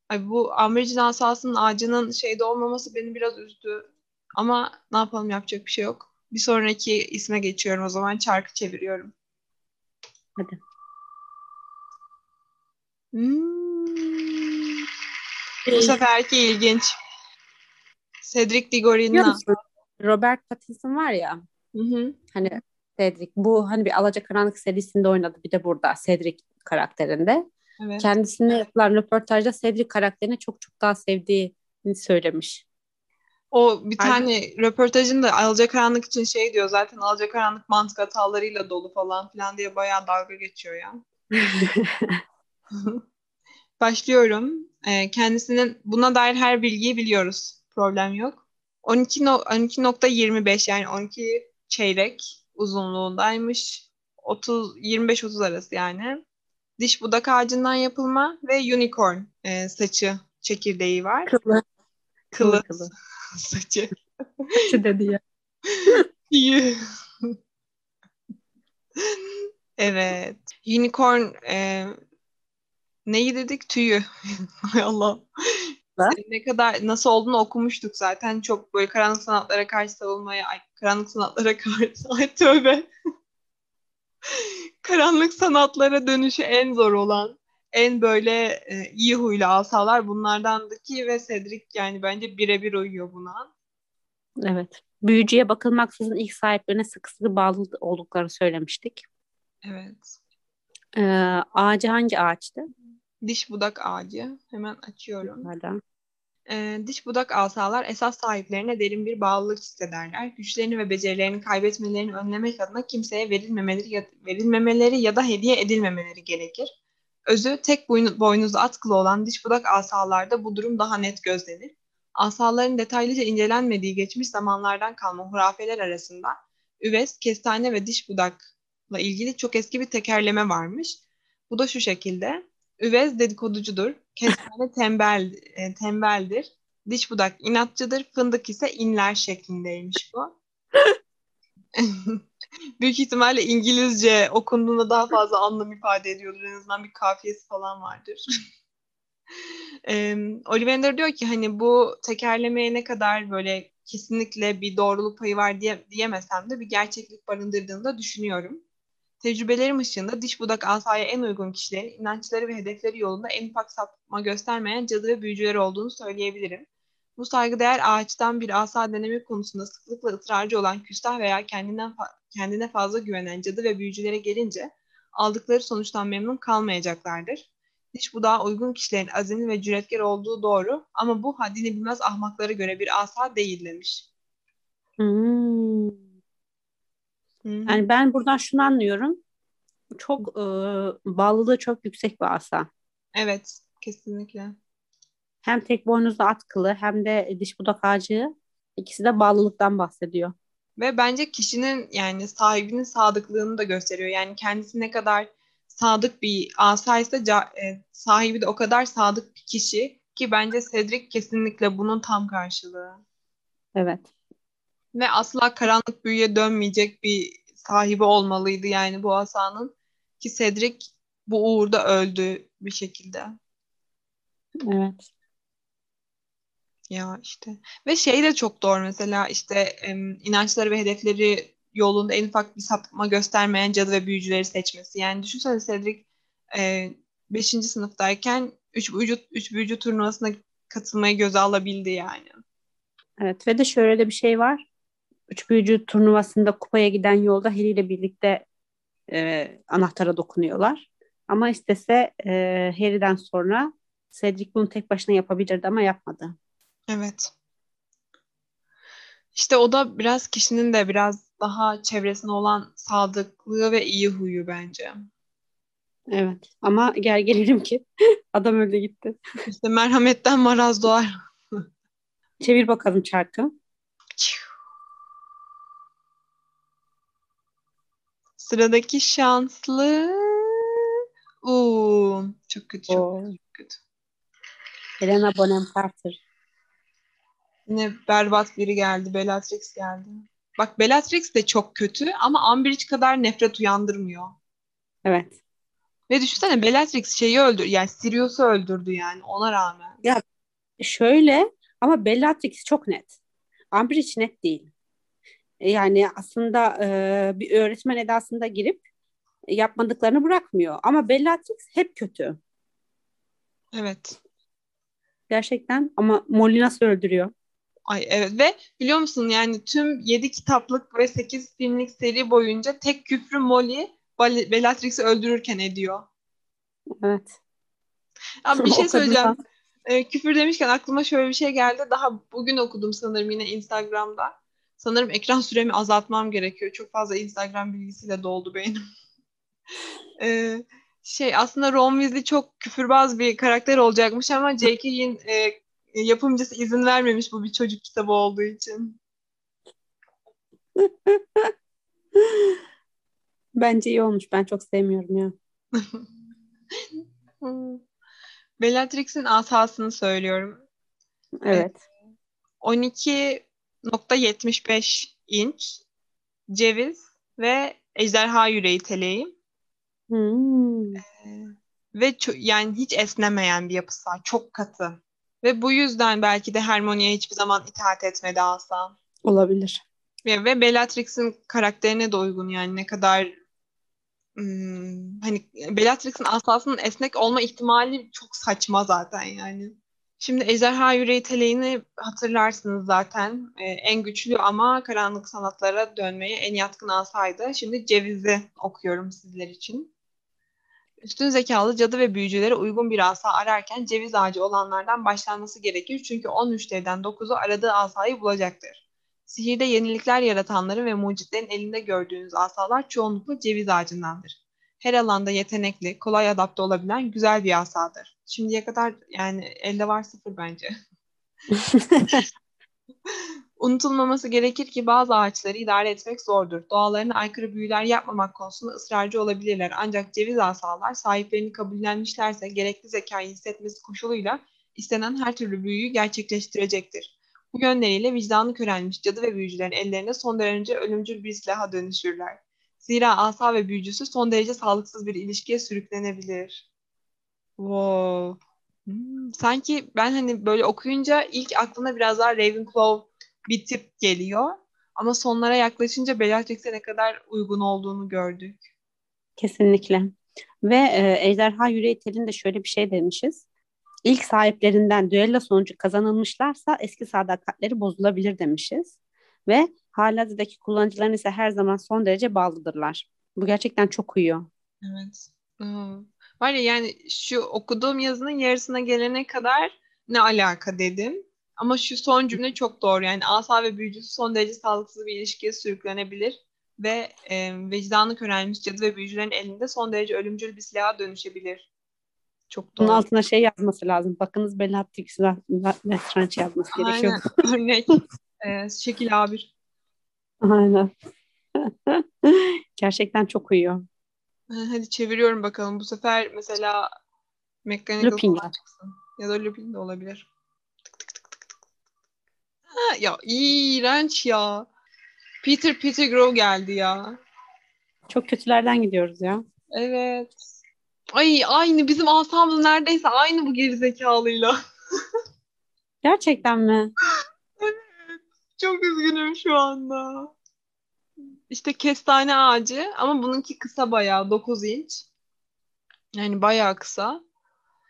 Ay bu Umbridge'in asasının ağacının şeyde olmaması beni biraz üzdü. Ama ne yapalım yapacak bir şey yok. Bir sonraki isme geçiyorum o zaman çarkı çeviriyorum. Hadi. Hmm. Bu seferki ilginç. Cedric Diggory'nin? Robert Pattinson var ya Hı hı. hani Cedric bu hani bir Alacakaranlık serisinde oynadı bir de burada Cedric karakterinde. Evet. Kendisine yapılan röportajda Cedric karakterini çok çok daha sevdiğini söylemiş. O bir Aynen. tane röportajında Alacakaranlık için şey diyor zaten Alacakaranlık mantık hatalarıyla dolu falan filan diye bayağı dalga geçiyor ya. Başlıyorum. Ee, kendisinin buna dair her bilgiyi biliyoruz. Problem yok. 12 no- 12.25 yani 12 çeyrek uzunluğundaymış. 30 25-30 arası yani. Diş budak ağacından yapılma ve unicorn e, saçı çekirdeği var. Kılı. Kılı, kılı. saçı. Şu dedi ya. Evet. Unicorn e, neyi dedik? Tüyü. Hay Allah. Ne kadar nasıl olduğunu okumuştuk zaten. Çok böyle karanlık sanatlara karşı savunmaya, ay, karanlık sanatlara karşı, ay tövbe. karanlık sanatlara dönüşü en zor olan, en böyle e, iyi huylu asalar bunlardandaki ve Cedric yani bence birebir uyuyor buna. Evet. Büyücüye bakılmaksızın ilk sahiplerine sıkı sıkı bağlı olduklarını söylemiştik. Evet. Ee, ağacı hangi ağaçtı? Diş budak ağacı. Hemen açıyorum. Pardon. Ee, diş budak asalar esas sahiplerine derin bir bağlılık hissederler. Güçlerini ve becerilerini kaybetmelerini önlemek adına kimseye verilmemeleri ya, verilmemeleri ya da hediye edilmemeleri gerekir. Özü tek boynu, boynuzlu atkılı olan diş budak asalarda bu durum daha net gözlenir. Asaların detaylıca incelenmediği geçmiş zamanlardan kalma hurafeler arasında üves, kestane ve diş budakla ilgili çok eski bir tekerleme varmış. Bu da şu şekilde. Üvez dedikoducudur. Kestane tembel, e, tembeldir. Diş budak inatçıdır. Fındık ise inler şeklindeymiş bu. Büyük ihtimalle İngilizce okunduğunda daha fazla anlam ifade ediyordur. En azından bir kafiyesi falan vardır. e, Ollivander diyor ki hani bu tekerlemeye ne kadar böyle kesinlikle bir doğruluk payı var diye diyemesem de bir gerçeklik barındırdığını da düşünüyorum. Tecrübelerim ışığında diş budak asaya en uygun kişilerin inançları ve hedefleri yolunda en ufak sapma göstermeyen cadı ve büyücüler olduğunu söyleyebilirim. Bu saygıdeğer ağaçtan bir asa denemek konusunda sıklıkla ısrarcı olan küstah veya kendinden fa- kendine fazla güvenen cadı ve büyücülere gelince aldıkları sonuçtan memnun kalmayacaklardır. Diş budağa uygun kişilerin azimli ve cüretkar olduğu doğru ama bu haddini bilmez ahmaklara göre bir asa değil demiş. Hmm. Hı hı. Yani ben buradan şunu anlıyorum. Çok e, bağlılığı çok yüksek bir asa. Evet, kesinlikle. Hem tek boynuzlu at kılı hem de diş budak ağacı ikisi de bağlılıktan bahsediyor. Ve bence kişinin yani sahibinin sadıklığını da gösteriyor. Yani kendisi ne kadar sadık bir asaysa ca- e, sahibi de o kadar sadık bir kişi ki bence Cedric kesinlikle bunun tam karşılığı. Evet. Ve asla karanlık büyüye dönmeyecek bir sahibi olmalıydı yani bu asanın. Ki Cedric bu uğurda öldü bir şekilde. Evet. Ya işte. Ve şey de çok doğru mesela işte inançları ve hedefleri yolunda en ufak bir sapma göstermeyen cadı ve büyücüleri seçmesi. Yani düşünsene Cedric 5. sınıftayken 3 büyücü, üç büyücü turnuvasına katılmayı göze alabildi yani. Evet ve de şöyle de bir şey var. Üç büyücü turnuvasında kupaya giden yolda Harry ile birlikte e, anahtara dokunuyorlar. Ama istese e, Harry'den sonra Cedric bunu tek başına yapabilirdi ama yapmadı. Evet. İşte o da biraz kişinin de biraz daha çevresine olan sadıklığı ve iyi huyu bence. Evet. Ama gel gelelim ki adam öldü gitti. İşte merhametten maraz doğar. Çevir bakalım çarkı. Sıradaki şanslı. Uuu, çok kötü, çok Oo. kötü. Helena Bonham Carter. Yine berbat biri geldi. Bellatrix geldi. Bak Bellatrix de çok kötü ama Umbridge kadar nefret uyandırmıyor. Evet. Ve düşünsene Bellatrix şeyi öldür yani Sirius'u öldürdü yani ona rağmen. Şöyle ama Bellatrix çok net. Umbridge net değil. Yani aslında e, bir öğretmen edasında girip yapmadıklarını bırakmıyor. Ama Bellatrix hep kötü. Evet. Gerçekten ama Molly nasıl öldürüyor? Ay evet ve biliyor musun yani tüm 7 kitaplık ve 8 filmlik seri boyunca tek küfrü Molly Bellatrix'i öldürürken ediyor. Evet. Abi bir şey söyleyeceğim. Ee, küfür demişken aklıma şöyle bir şey geldi. Daha bugün okudum sanırım yine Instagram'da. Sanırım ekran süremi azaltmam gerekiyor. Çok fazla Instagram bilgisiyle doldu beynim. Ee, Şey aslında Ron Weasley çok küfürbaz bir karakter olacakmış ama J.K.'in e, yapımcısı izin vermemiş bu bir çocuk kitabı olduğu için. Bence iyi olmuş. Ben çok sevmiyorum ya. Bellatrix'in asasını söylüyorum. Evet. 12.75 inç ceviz ve ejderha yüreği teleği Hmm. ve ço- yani hiç esnemeyen bir yapısı var. Çok katı. Ve bu yüzden belki de Hermione'ye hiçbir zaman itaat etmedi asa. Olabilir. Ve, ve Bellatrix'in karakterine de uygun yani ne kadar hmm, hani Bellatrix'in asasının esnek olma ihtimali çok saçma zaten yani. Şimdi Ejderha Yüreği Teleğini hatırlarsınız zaten. Ee, en güçlü ama karanlık sanatlara dönmeye en yatkın asaydı. Şimdi Ceviz'i okuyorum sizler için. Üstün zekalı cadı ve büyücülere uygun bir asa ararken ceviz ağacı olanlardan başlanması gerekir. Çünkü 10 müşteriden 9'u aradığı asayı bulacaktır. Sihirde yenilikler yaratanların ve mucitlerin elinde gördüğünüz asalar çoğunlukla ceviz ağacındandır. Her alanda yetenekli, kolay adapte olabilen güzel bir asadır. Şimdiye kadar yani elde var sıfır bence. Unutulmaması gerekir ki bazı ağaçları idare etmek zordur. Doğalarına aykırı büyüler yapmamak konusunda ısrarcı olabilirler. Ancak ceviz asalar sahiplerini kabullenmişlerse gerekli zekayı hissetmesi koşuluyla istenen her türlü büyüyü gerçekleştirecektir. Bu yönleriyle vicdanı körelmiş cadı ve büyücülerin ellerine son derece ölümcül bir silaha dönüşürler. Zira asa ve büyücüsü son derece sağlıksız bir ilişkiye sürüklenebilir. Wow. Hmm, sanki ben hani böyle okuyunca ilk aklına biraz daha Ravenclaw bir tip geliyor. Ama sonlara yaklaşınca Bellatrix'e ne kadar uygun olduğunu gördük. Kesinlikle. Ve e, Ejderha Yüreği Teli'nde şöyle bir şey demişiz. İlk sahiplerinden düello sonucu kazanılmışlarsa eski sadakatleri bozulabilir demişiz. Ve halihazırdaki kullanıcıların ise her zaman son derece bağlıdırlar. Bu gerçekten çok uyuyor. Evet. Hmm. Var ya yani şu okuduğum yazının yarısına gelene kadar ne alaka dedim. Ama şu son cümle çok doğru. Yani asa ve büyücüsü son derece sağlıksız bir ilişkiye sürüklenebilir ve e, vicdanı körelmiş cadı ve büyücülerin elinde son derece ölümcül bir silaha dönüşebilir. Çok Bunun doğru. altına şey yazması lazım. Bakınız Bellatrix Lestrange yazması gerekiyor. Aynen. Örnek. E, şekil A1. Aynen. Gerçekten çok uyuyor. Ha, Hadi çeviriyorum bakalım. Bu sefer mesela Lupin falan çıksın. Ya da Lupin de olabilir. Tık tık tık tık tık. Ha, ya iğrenç ya. Peter Pettigrew geldi ya. Çok kötülerden gidiyoruz ya. Evet. Ay aynı bizim asamız neredeyse aynı bu gerizekalıyla. Gerçekten mi? Çok üzgünüm şu anda. İşte kestane ağacı ama bununki kısa bayağı 9 inç. Yani bayağı kısa.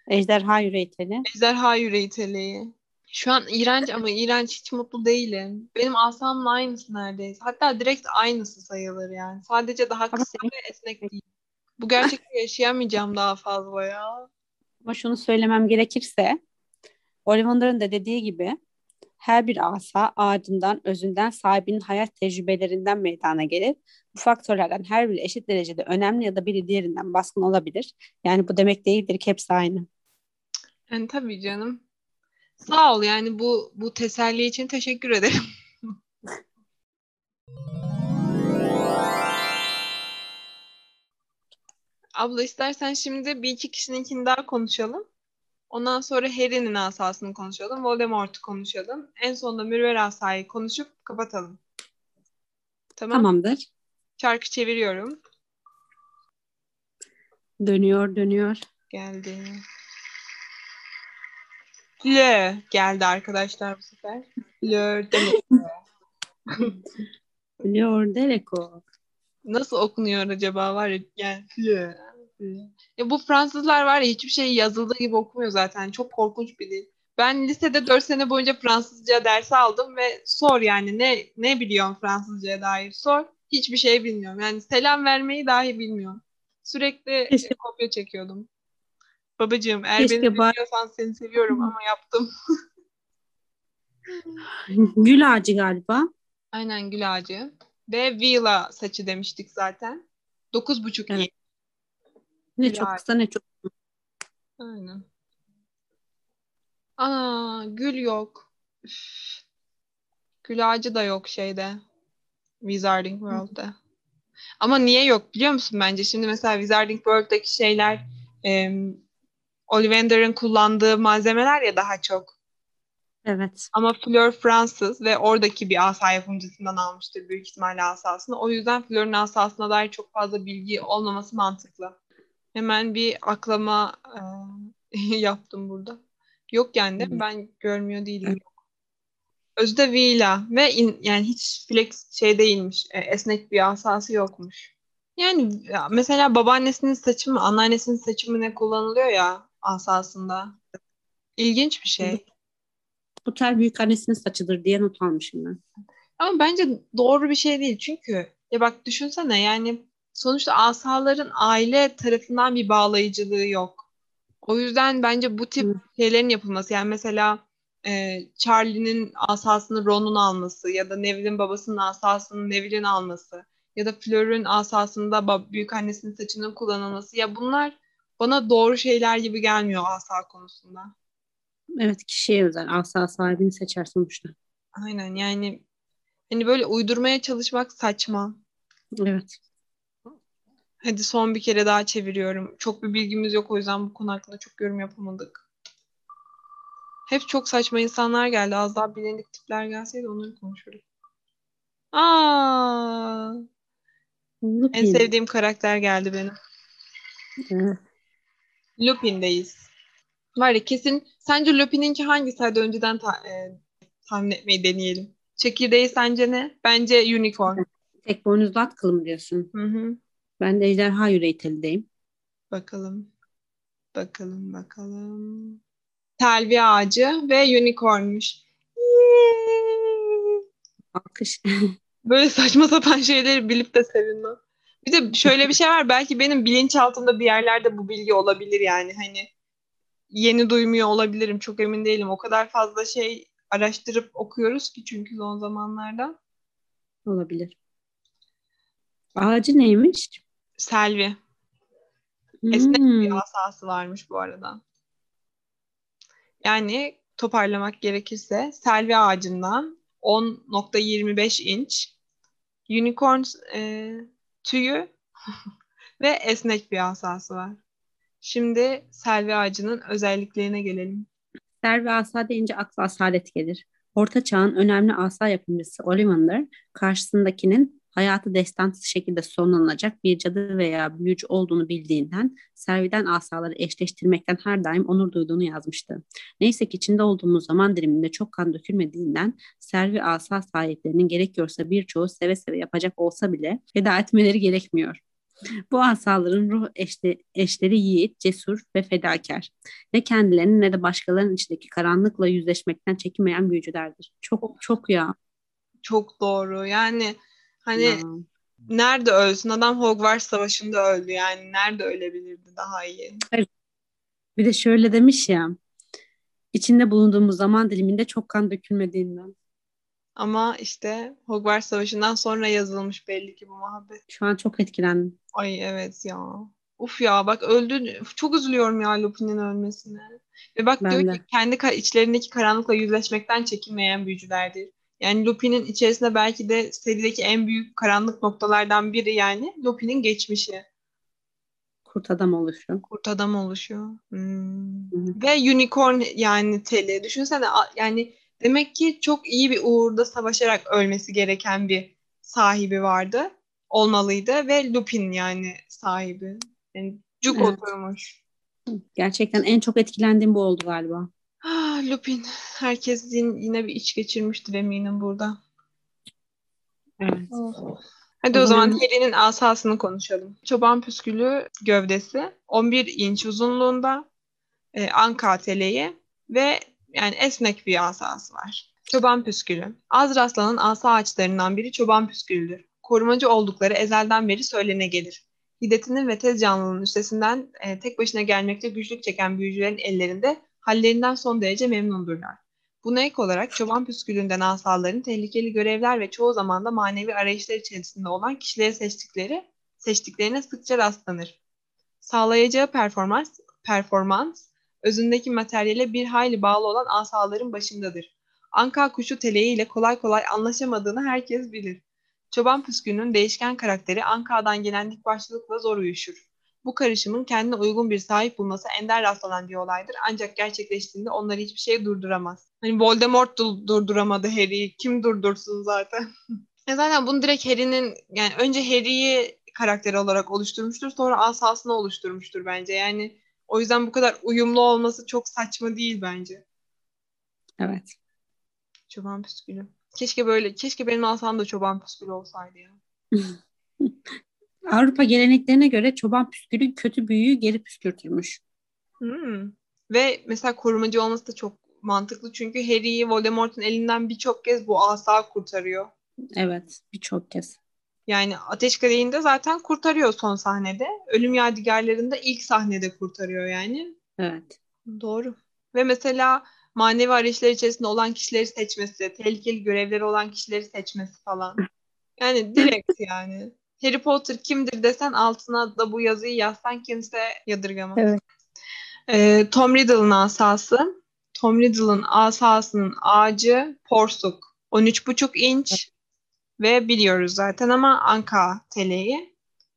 Ejderha Yüreği Teli. Ejderha yüreği teleği. Şu an iğrenç ama iğrenç hiç mutlu değilim. Benim asamla aynısı neredeyse. Hatta direkt aynısı sayılır yani. Sadece daha kısa ve esnek değil. Bu gerçekten yaşayamayacağım daha fazla ya. Ama şunu söylemem gerekirse Ollivander'ın da dediği gibi her bir asa ağacından, özünden, sahibinin hayat tecrübelerinden meydana gelir. Bu faktörlerden her biri eşit derecede önemli ya da biri diğerinden baskın olabilir. Yani bu demek değildir ki hepsi aynı. Yani tabii canım. Sağ ol yani bu bu teselli için teşekkür ederim. Abla istersen şimdi bir iki kişininkini daha konuşalım. Ondan sonra Harry'nin asasını konuşalım. Voldemort'u konuşalım. En sonunda Mürver asayı konuşup kapatalım. Tamam. Tamamdır. Çarkı çeviriyorum. Dönüyor, dönüyor. Geldi. Fleur geldi arkadaşlar bu sefer. Fleur demek. Dönüyor Dereko. Nasıl okunuyor acaba var ya yani. Ya bu Fransızlar var ya hiçbir şey yazıldığı gibi okumuyor zaten. Çok korkunç bir dil. Ben lisede 4 sene boyunca Fransızca dersi aldım ve sor yani ne ne biliyorum Fransızca'ya dair sor. Hiçbir şey bilmiyorum. Yani selam vermeyi dahi bilmiyorum. Sürekli Keşke- kopya çekiyordum. Babacığım eğer Keşke beni dinliyorsan seni seviyorum ama yaptım. Gül ağacı galiba. Aynen gül ağacı. Ve Vila saçı demiştik zaten. 9,5 Evet. Ne çok kısa ne çok Aynen. Aa, gül yok. Üf. Gül ağacı da yok şeyde. Wizarding World'de. Ama niye yok biliyor musun bence? Şimdi mesela Wizarding World'daki şeyler em, Ollivander'ın kullandığı malzemeler ya daha çok. Evet. Ama Fleur Fransız ve oradaki bir asa yapımcısından almıştır büyük ihtimalle asasını. O yüzden Fleur'ün asasına dair çok fazla bilgi olmaması mantıklı. Hemen bir aklama e, yaptım burada. Yok yani? Hı. Ben görmüyor değilim. Özde Vila ve in- yani hiç flex şey değilmiş. e, esnek bir asası yokmuş. Yani ya mesela babaannesinin saçı mı, anneannesinin saçı mı ne kullanılıyor ya asasında. İlginç bir şey. Bu tel büyük annesinin saçıdır diye not almışım ben. Ama bence doğru bir şey değil. Çünkü ya bak düşünsene yani sonuçta asaların aile tarafından bir bağlayıcılığı yok. O yüzden bence bu tip Hı. şeylerin yapılması yani mesela e, Charlie'nin asasını Ron'un alması ya da Neville'in babasının asasını Neville'in alması ya da Fleur'ün asasında büyük annesinin saçının kullanılması ya bunlar bana doğru şeyler gibi gelmiyor asa konusunda. Evet kişiye özel. Asa sahibini seçer sonuçta. Aynen yani hani böyle uydurmaya çalışmak saçma. Evet. Hadi son bir kere daha çeviriyorum. Çok bir bilgimiz yok o yüzden bu konu hakkında çok yorum yapamadık. Hep çok saçma insanlar geldi. Az daha bilindik tipler gelseydi onları konuşurduk. Aa, en Lupin. sevdiğim karakter geldi benim. Evet. Lupin'deyiz. Var ya kesin. Sence Lupin'inki hangisi? Hadi önceden ta- e, tahmin etmeyi deneyelim. Çekirdeği sence ne? Bence Unicorn. Tek boynuzlu at kılım diyorsun. Hı hı. Ben de ejderha yüreği telideyim. Bakalım. Bakalım bakalım. Telvi ağacı ve unicornmuş. Alkış. Böyle saçma sapan şeyleri bilip de sevinmem. Bir de şöyle bir şey var. Belki benim bilinçaltımda bir yerlerde bu bilgi olabilir yani. Hani yeni duymuyor olabilirim. Çok emin değilim. O kadar fazla şey araştırıp okuyoruz ki çünkü son zamanlarda. Olabilir. Ağacı neymiş? Selvi. Esnek Hmm. bir asası varmış bu arada. Yani toparlamak gerekirse selvi ağacından 10.25 inç unicorn e, tüyü ve esnek bir asası var. Şimdi selvi ağacının özelliklerine gelelim. Ser ve asa deyince akla asalet gelir. Orta çağın önemli asa yapımcısı Ollivander, karşısındakinin hayatı destansı şekilde sonlanacak bir cadı veya büyücü olduğunu bildiğinden Servi'den asaları eşleştirmekten her daim onur duyduğunu yazmıştı. Neyse ki içinde olduğumuz zaman diliminde çok kan dökülmediğinden Servi asa sahiplerinin gerekiyorsa birçoğu seve seve yapacak olsa bile feda etmeleri gerekmiyor. Bu asaların ruh eşli, eşleri yiğit, cesur ve fedakar. Ne kendilerini ne de başkalarının içindeki karanlıkla yüzleşmekten çekinmeyen büyücülerdir. Çok çok ya. Çok doğru. Yani hani Ya. nerede ölsün? Adam Hogwarts Savaşı'nda öldü. Yani nerede ölebilirdi daha iyi? Bir de şöyle demiş ya. içinde bulunduğumuz zaman diliminde çok kan dökülmediğinden. Ama işte Hogwarts Savaşı'ndan sonra yazılmış belli ki bu muhabbet. Şu an çok etkilendim. Ay evet ya. Uf ya bak öldü. Çok üzülüyorum ya Lupin'in ölmesine. Ve bak Ben diyor de. ki kendi içlerindeki karanlıkla yüzleşmekten çekinmeyen büyücülerdir. Yani Lupin'in içerisinde belki de serideki en büyük karanlık noktalardan biri yani Lupin'in geçmişi. Kurt adam oluşu. Kurt adam oluşuyor. Hmm. Ve unicorn yani teli. Düşünsene yani demek ki çok iyi bir uğurda savaşarak ölmesi gereken bir sahibi vardı. Olmalıydı ve Lupin yani sahibi. Yani cuk Evet. oturmuş. Gerçekten en çok etkilendiğim bu oldu galiba. Ah, Lupin. Herkes yine, yine bir iç geçirmiştir eminim burada. Evet. Hadi O zaman Harry'nin asasını konuşalım. Çoban püskülü gövdesi 11 inç uzunluğunda e, anka teleği ve yani esnek bir asası var. Çoban püskülü. Azraslan'ın asa ağaçlarından biri çoban püskülüdür. Korumacı oldukları ezelden beri söylene gelir. Hiddetinin ve tez canlılığının üstesinden e, tek başına gelmekte güçlük çeken büyücülerin ellerinde hallerinden son derece memnundurlar. Buna ek olarak çoban püskülünden asaların tehlikeli görevler ve çoğu zaman da manevi arayışlar içerisinde olan kişileri seçtikleri, seçtiklerine sıkça rastlanır. Sağlayacağı performans, performans özündeki materyale bir hayli bağlı olan asaların başındadır. Anka kuşu teleğiyle kolay kolay anlaşamadığını herkes bilir. Çoban püskünün değişken karakteri Anka'dan gelen dik başlılıkla zor uyuşur. Bu karışımın kendine uygun bir sahip bulması ender rastlanan bir olaydır. Ancak gerçekleştiğinde onları hiçbir şey durduramaz. Hani Voldemort du- durduramadı Harry'i. Kim durdursun zaten? ya zaten bunu direkt Harry'nin yani önce Harry'i karakter olarak oluşturmuştur. Sonra asasını oluşturmuştur bence. Yani o yüzden bu kadar uyumlu olması çok saçma değil bence. Evet. Çoban püskülü. Keşke böyle, keşke benim asam da çoban püskülü olsaydı ya. Avrupa geleneklerine göre çoban püskülü kötü büyüyü geri püskürtürmüş. Hmm. Ve mesela korumacı olması da çok mantıklı. Çünkü Harry'i Voldemort'un elinden birçok kez bu asa kurtarıyor. Evet, birçok kez. Yani Ateş Kadehi'nde zaten kurtarıyor son sahnede. Ölüm Yadigarları'nda ilk sahnede kurtarıyor yani. Evet. Doğru. Ve mesela manevi arayışlar içerisinde olan kişileri seçmesi, tehlikeli görevleri olan kişileri seçmesi falan. Yani direkt yani. Harry Potter kimdir desen altına da bu yazıyı yazsan kimse yadırgamaz. Evet. Ee, Tom Riddle'ın asası. Tom Riddle'ın asasının ağacı porsuk. 13,5 inç ve biliyoruz zaten ama anka teleği.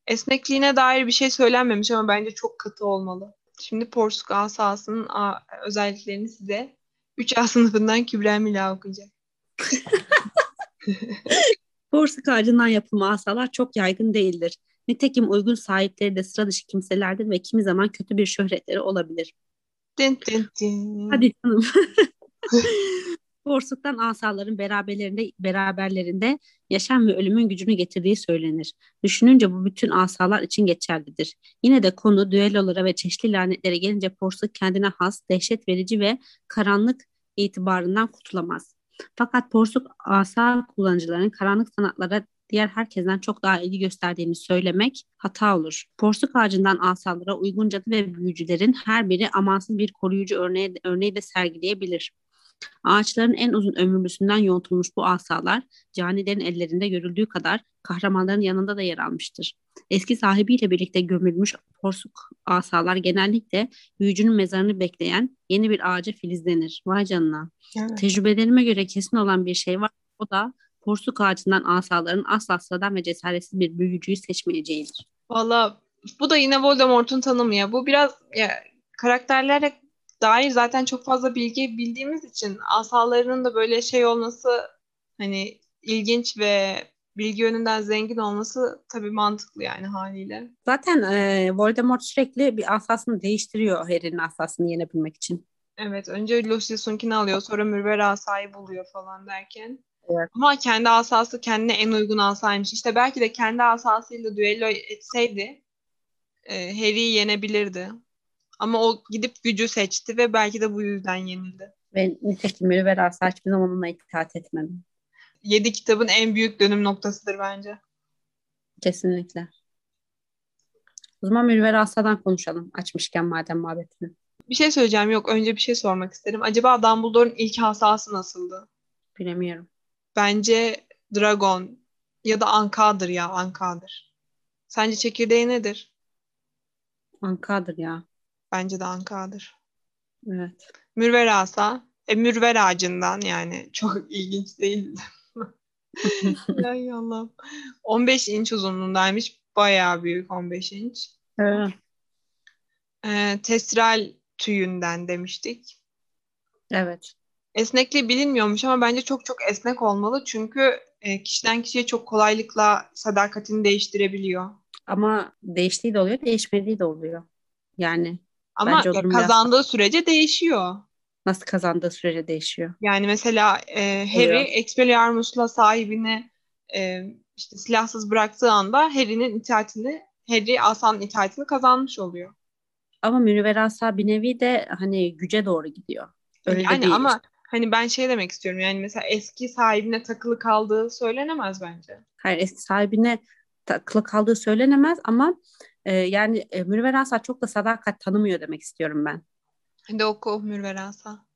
Esnekliğine dair bir şey söylenmemiş ama bence çok katı olmalı. Şimdi porsuk asasının a- özelliklerini size 3A sınıfından Kübra Mila okuyacak. Porsuk ağacından yapılma asalar çok yaygın değildir. Nitekim uygun sahipleri de sıra dışı kimselerdir ve kimi zaman kötü bir şöhretleri olabilir. Din din din. Hadi canım. Porsuktan asaların beraberlerinde, beraberlerinde yaşam ve ölümün gücünü getirdiği söylenir. Düşününce bu bütün asalar için geçerlidir. Yine de konu düellolara ve çeşitli lanetlere gelince porsuk kendine has, dehşet verici ve karanlık itibarından kurtulamaz. Fakat porsuk asa kullanıcılarının karanlık sanatlara diğer herkesten çok daha ilgi gösterdiğini söylemek hata olur. Porsuk ağacından asalara uygun cadı ve büyücülerin her biri amansız bir koruyucu örneği, örneği de sergileyebilir. Ağaçların en uzun ömürlüsünden yontulmuş bu asalar canilerin ellerinde görüldüğü kadar kahramanların yanında da yer almıştır. Eski sahibiyle birlikte gömülmüş porsuk asalar genellikle büyücünün mezarını bekleyen yeni bir ağaca filizlenir. Vay canına. Evet. Tecrübelerime göre kesin olan bir şey var. O da porsuk ağacından asaların asla sıradan ve cesaretsiz bir büyücüyü seçmeyeceğidir. Valla bu da yine Voldemort'un tanımı ya. Bu biraz ya, karakterlere dair zaten çok fazla bilgi bildiğimiz için asalarının da böyle şey olması hani ilginç ve bilgi yönünden zengin olması tabii mantıklı yani haliyle. Zaten e, Voldemort sürekli bir asasını değiştiriyor Harry'nin asasını yenebilmek için. Evet önce Lucius'unkini alıyor sonra Mürver asayı buluyor falan derken. Evet. Ama kendi asası kendine en uygun asaymış. İşte belki de kendi asasıyla düello etseydi e, Harry'i yenebilirdi. Ama o gidip gücü seçti ve belki de bu yüzden yenildi. Ve nitekim Mürver asa hiçbir zaman ona itaat etmedi. Yedi kitabın en büyük dönüm noktasıdır bence. Kesinlikle. O zaman Mürver asadan konuşalım. Açmışken madem muhabbetini. Bir şey söyleyeceğim. Yok önce bir şey sormak isterim. Acaba Dumbledore'un ilk asası nasıldı? Bilemiyorum. Bence Dragon ya da Anka'dır ya Anka'dır. Sence çekirdeği nedir? Anka'dır ya. Bence de Anka'dır. Evet. Mürver asa. E, mürver ağacından yani. Çok ilginç değil. Ay Allah'ım. 15 inç uzunluğundaymış. Bayağı büyük 15 inç. Evet. Ee, testral tüyünden demiştik. Evet. Esnekliği bilinmiyormuş ama bence çok çok esnek olmalı. Çünkü e, kişiden kişiye çok kolaylıkla sadakatini değiştirebiliyor. Ama değiştiği de oluyor, değişmediği de oluyor. Yani Ama Bence ya durum biraz- kazandığı sürece değişiyor. nasıl kazandığı sürece değişiyor. Yani mesela e, Harry Oluyor. Expelliarmus'la sahibini e, işte silahsız bıraktığı anda Harry'nin itaatini, Harry asanın itaatini kazanmış oluyor. Ama Münevver Asa bir nevi de hani güce doğru gidiyor. Öyle de yani değil ama hani ben şey demek istiyorum yani mesela eski sahibine takılı kaldığı söylenemez bence. Hayır eski sahibine takılı kaldığı söylenemez ama e, yani e, Münevver Asa çok da sadakat tanımıyor demek istiyorum ben. Hadi oku Mürver Asa.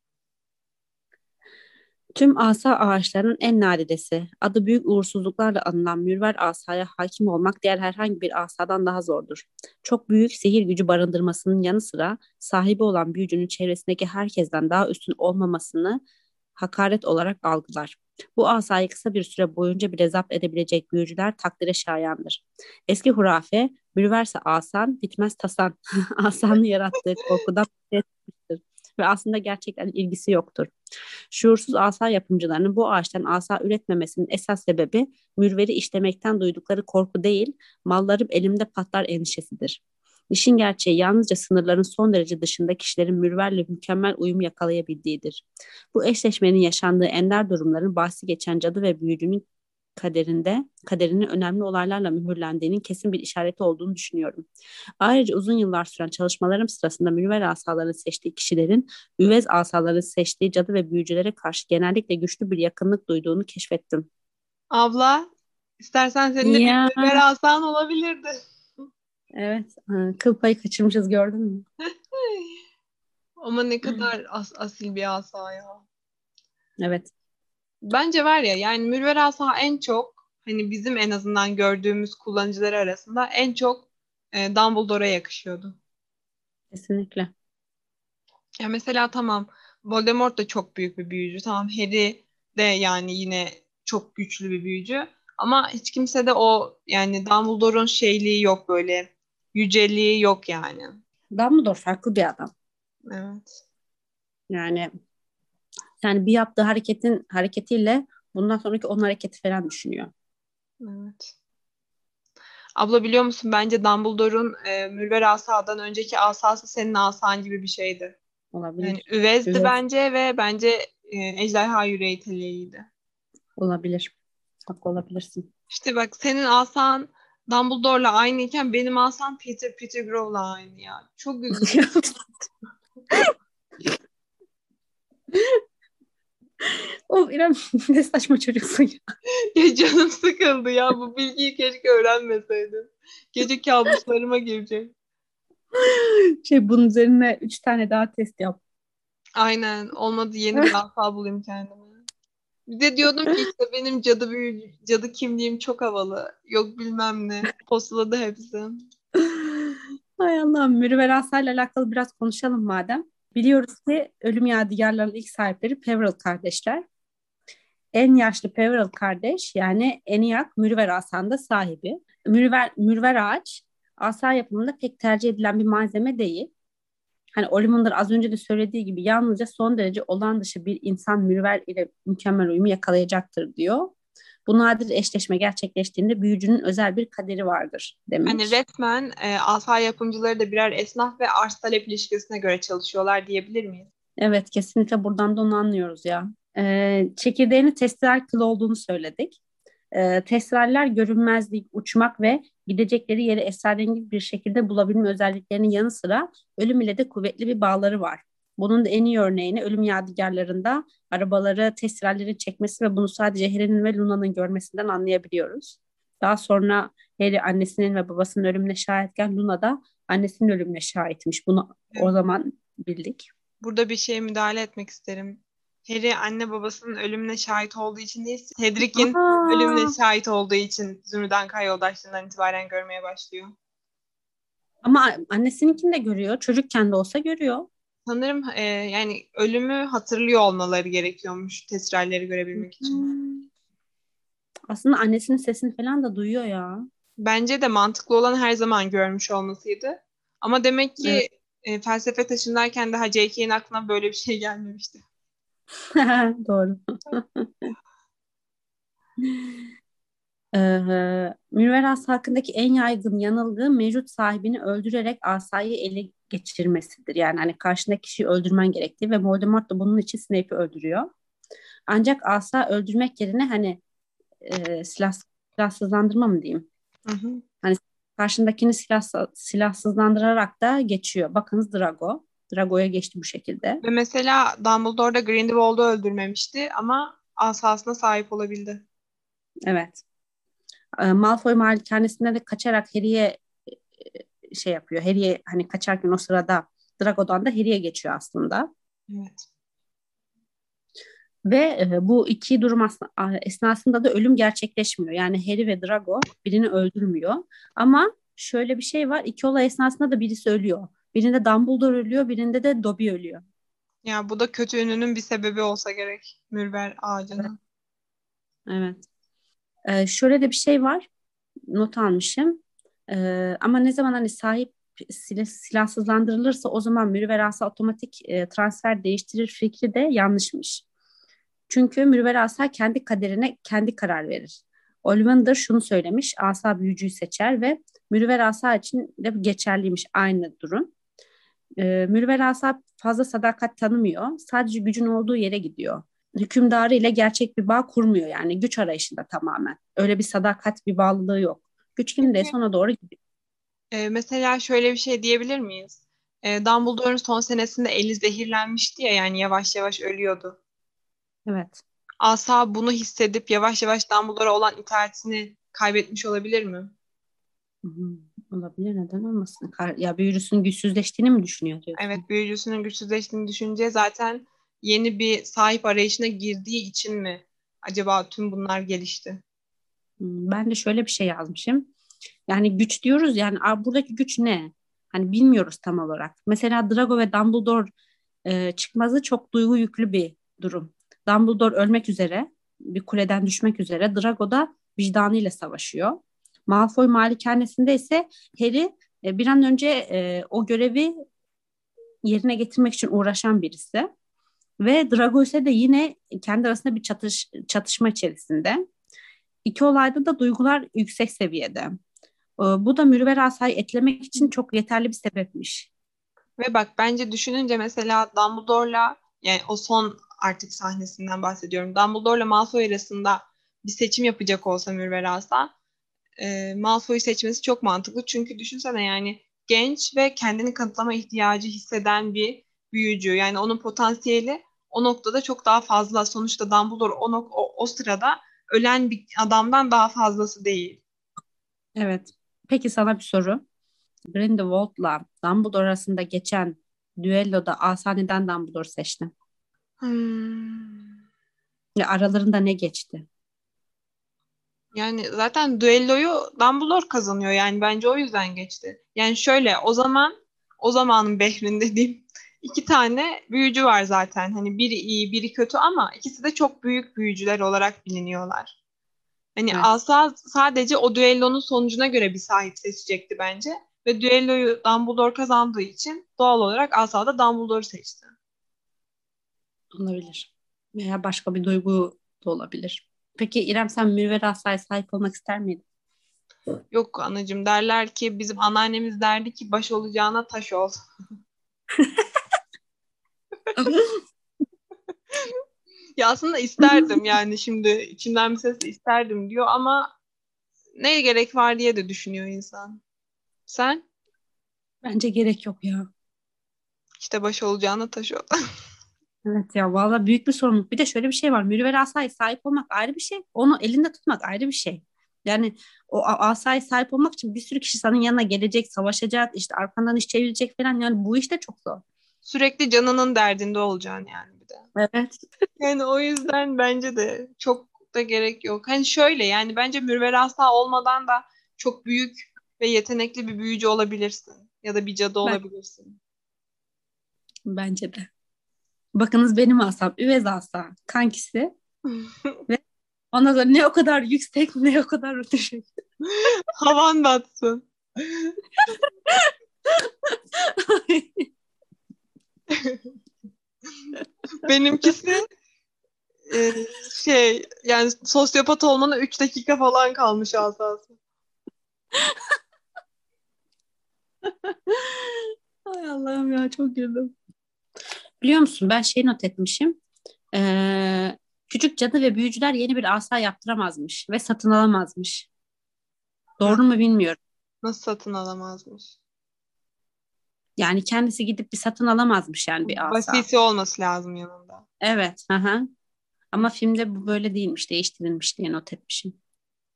Tüm asa ağaçlarının en nadidesi, adı büyük uğursuzluklarla anılan mürver asaya hakim olmak diğer herhangi bir asadan daha zordur. Çok büyük sihir gücü barındırmasının yanı sıra sahibi olan büyücünün çevresindeki herkesten daha üstün olmamasını hakaret olarak algılar. Bu asayı kısa bir süre boyunca bile zapt edebilecek büyücüler takdire şayandır. Eski hurafe, mürverse asan, bitmez tasan, asanı yarattığı korkudan etmiştir ve aslında gerçekten ilgisi yoktur. Şuursuz asa yapımcılarının bu ağaçtan asa üretmemesinin esas sebebi mürveri işlemekten duydukları korku değil, mallarım elimde patlar endişesidir. İşin gerçeği yalnızca sınırların son derece dışında kişilerin mürverle mükemmel uyum yakalayabildiğidir. Bu eşleşmenin yaşandığı ender durumların bahsi geçen cadı ve büyücünün kaderinde kaderinin önemli olaylarla mühürlendiğinin kesin bir işareti olduğunu düşünüyorum. Ayrıca uzun yıllar süren çalışmalarım sırasında münver asaların seçtiği kişilerin üvez asaların seçtiği cadı ve büyücülere karşı genellikle güçlü bir yakınlık duyduğunu keşfettim. Abla istersen senin de Ya. bir mürver asan olabilirdi. Evet, e, kıl payı kaçırmışız gördün mü? Ama ne kadar as- asil bir asa ya. Evet. Bence var ya yani mürver asa en çok hani bizim en azından gördüğümüz kullanıcılar arasında en çok e, Dumbledore'a yakışıyordu. Kesinlikle. Ya mesela tamam Voldemort da çok büyük bir büyücü. Tamam Harry de yani yine çok güçlü bir büyücü. Ama hiç kimse de o yani Dumbledore'un şeyliği yok böyle. Yüceliği yok yani. Dumbledore farklı bir adam. Evet. Yani yani bir yaptığı hareketin hareketiyle bundan sonraki onun hareketi falan düşünüyor. Evet. Abla biliyor musun bence Dumbledore'un e, Mürver Asa'dan önceki asası senin asan gibi bir şeydi. Olabilir. Yani üvezdi Üvez. bence ve bence e, ejderha yüreği teleğiydi. Olabilir. Haklı olabilirsin. İşte bak senin asan Dumbledore'la aynıyken benim asam Peter Pettigrew'la aynı ya. Çok üzücü. of İrem ne saçma çocuksun ya. ya canım sıkıldı ya. Bu bilgiyi keşke öğrenmeseydim. Gece kabuslarıma girecek. Şey bunun üzerine üç tane daha test yap. Aynen. Olmadı yeni bir asa bulayım kendime. Bir de diyordum ki işte benim cadı büyü, cadı kimliğim çok havalı. Yok bilmem ne. Postuladı hepsi. Hay Allah'ım Mürüver Asa'yla alakalı biraz konuşalım madem. Biliyoruz ki ölüm yadigarlarının ilk sahipleri Peveril kardeşler. En yaşlı Peveril kardeş yani Eniac Mürüver Asa'nın sahibi. Mürüver, mürver ağaç asa yapımında pek tercih edilen bir malzeme değil. Hani Ollivander az önce de söylediği gibi yalnızca son derece olağan dışı bir insan mürver ile mükemmel uyumu yakalayacaktır diyor. Bu nadir eşleşme gerçekleştiğinde büyücünün özel bir kaderi vardır demiş. Hani resmen e, asa yapımcıları da birer esnaf ve arz talep ilişkisine göre çalışıyorlar diyebilir miyiz? Evet kesinlikle buradan da onu anlıyoruz ya. Ee, çekirdeğini testiral kılı olduğunu söyledik. Ee, testiraller görünmezlik, uçmak ve gidecekleri yeri esrarengiz bir şekilde bulabilme özelliklerinin yanı sıra ölüm ile de kuvvetli bir bağları var. Bunun da en iyi örneğini ölüm yadigarlarında arabaları testirallerin çekmesi ve bunu sadece Harry'nin ve Luna'nın görmesinden anlayabiliyoruz. Daha sonra Harry annesinin ve babasının ölümüne şahitken Luna da annesinin ölümüne şahitmiş. Bunu o zaman bildik. Burada bir şeye müdahale etmek isterim. Harry anne babasının ölümüne şahit olduğu için değil, Cedric'in Aa! ölümüne şahit olduğu için Zümrüden Kay yoldaşlığından itibaren görmeye başlıyor. Ama annesinkini de görüyor. Çocukken de olsa görüyor. Sanırım e, yani ölümü hatırlıyor olmaları gerekiyormuş tesiralleri görebilmek için. Hmm. Aslında annesinin sesini falan da duyuyor ya. Bence de mantıklı olan her zaman görmüş olmasıydı. Ama demek ki Evet. e, felsefe taşındayken daha J.K.'nin aklına böyle bir şey gelmemişti. Doğru. Ee, Münevver Asa hakkındaki en yaygın yanılgı mevcut sahibini öldürerek asayı ele geçirmesidir. Yani hani karşındaki kişiyi öldürmen gerektiği ve Voldemort da bunun için Snape'i öldürüyor. Ancak asa öldürmek yerine hani e, silah, silahsızlandırma mı diyeyim? Hı hı. Karşındakini silah, silahsızlandırarak da geçiyor. Bakınız Drago. Drago'ya geçti bu şekilde. Ve mesela Dumbledore da Grindelwald'u öldürmemişti ama asasına sahip olabildi. Evet. Ee, Malfoy malikanesinde de kaçarak Harry'e e, şey yapıyor. Harry'e hani kaçarken o sırada Drago'dan da Harry'e geçiyor aslında. Evet. Ve e, bu iki durum esnasında da ölüm gerçekleşmiyor. Yani Harry ve Drago birini öldürmüyor. Ama şöyle bir şey var. İki olay esnasında da birisi ölüyor. Birinde Dumbledore ölüyor, birinde de Dobby ölüyor. Ya bu da kötü ününün bir sebebi olsa gerek. Mürver ağacının. Evet. Ee, şöyle de bir şey var. Not almışım. Ee, ama ne zaman hani sahip silah, silahsızlandırılırsa o zaman mürverasa otomatik e, transfer değiştirir fikri de yanlışmış. Çünkü mürverasa kendi kaderine kendi karar verir. Ollivander şunu söylemiş. Asa büyücüyü seçer ve mürverasa için de geçerliymiş aynı durum. Ee, mürverasa fazla sadakat tanımıyor. Sadece gücün olduğu yere gidiyor hükümdarı ile gerçek bir bağ kurmuyor yani güç arayışında tamamen. Öyle bir sadakat bir bağlılığı yok. Güç kimdeyse ona doğru gidiyor. Ee, mesela şöyle bir şey diyebilir miyiz? Ee, Dumbledore'un son senesinde eli zehirlenmişti ya yani yavaş yavaş ölüyordu. Evet. Asa bunu hissedip yavaş yavaş Dumbledore'a olan itaatini kaybetmiş olabilir mi? Hı hı. Olabilir neden olmasın? Ya büyücüsünün güçsüzleştiğini mi düşünüyor diyorsun? Evet büyücüsünün güçsüzleştiğini düşünce zaten yeni bir sahip arayışına girdiği için mi acaba tüm bunlar gelişti? Hmm, ben de şöyle bir şey yazmışım. Yani güç diyoruz yani buradaki güç ne? Hani bilmiyoruz tam olarak. Mesela Drago ve Dumbledore e, çıkmazı çok duygu yüklü bir durum. Dumbledore ölmek üzere, bir kuleden düşmek üzere. Drago da vicdanıyla savaşıyor. Malfoy malikanesinde ise Harry e, bir an önce e, o görevi yerine getirmek için uğraşan birisi. Ve Drago ise de yine kendi arasında bir çatış, çatışma içerisinde. İki olayda da duygular yüksek seviyede. Ee, bu da Mürver Asa'yı etlemek için çok yeterli bir sebepmiş. Ve bak bence düşününce mesela Dumbledore'la yani o son artık sahnesinden bahsediyorum. Dumbledore'la Malfoy arasında bir seçim yapacak olsa Mürver Asa e, Malfoy'u seçmesi çok mantıklı. Çünkü düşünsene yani genç ve kendini kanıtlama ihtiyacı hisseden bir büyücü. Yani onun potansiyeli o noktada çok daha fazla. Sonuçta Dumbledore o, o, o sırada ölen bir adamdan daha fazlası değil. Evet. Peki sana bir soru. Grindelwald'la Dumbledore arasında geçen düelloda Asa neden Dumbledore seçti? Hmm. Ya aralarında ne geçti? Yani zaten düelloyu Dumbledore kazanıyor yani bence o yüzden geçti. Yani şöyle o zaman o zamanın Behrin dediğim iki tane büyücü var zaten. Hani biri iyi, biri kötü ama ikisi de çok büyük büyücüler olarak biliniyorlar. Hani evet. Asa sadece o düellonun sonucuna göre bir sahip seçecekti bence. Ve düelloyu Dumbledore kazandığı için doğal olarak Asa da Dumbledore'u seçti. Olabilir. Veya başka bir duygu da olabilir. Peki İrem sen Mürver Asa'ya sahip olmak ister miydin? Yok anacığım derler ki bizim anneannemiz derdi ki baş olacağına taş ol. ya aslında isterdim yani şimdi içinden bir ses isterdim diyor ama ne gerek var diye de düşünüyor insan. Sen? Bence gerek yok ya. İşte baş olacağına taş ol. evet ya valla büyük bir sorumluluk. Bir de şöyle bir şey var. Mürüver asaya sahip olmak ayrı bir şey. Onu elinde tutmak ayrı bir şey. Yani o asaya sahip olmak için bir sürü kişi senin yanına gelecek, savaşacak, işte arkandan iş çevirecek falan. Yani bu iş de çok zor sürekli canının derdinde olacaksın yani bir de. Evet. yani o yüzden bence de çok da gerek yok. Hani şöyle yani bence Mürver Asa olmadan da çok büyük ve yetenekli bir büyücü olabilirsin. Ya da bir cadı ben, olabilirsin. Bence de. Bakınız benim asam Üvez asa kankisi. ve ona da ne o kadar yüksek ne o kadar düşük. Havan batsın. Benimkisi e, şey yani sosyopat olmana 3 dakika falan kalmış asası. Ay Allah'ım ya çok güldüm. Biliyor musun ben şey not etmişim. Ee, küçük cadı ve büyücüler yeni bir asa yaptıramazmış ve satın alamazmış. Doğru mu bilmiyorum. Nasıl satın alamazmış? Yani kendisi gidip bir satın alamazmış yani bir asa. Vasisi olması lazım yanında. Evet. Hı Ama filmde bu böyle değilmiş. Değiştirilmiş diye not etmişim.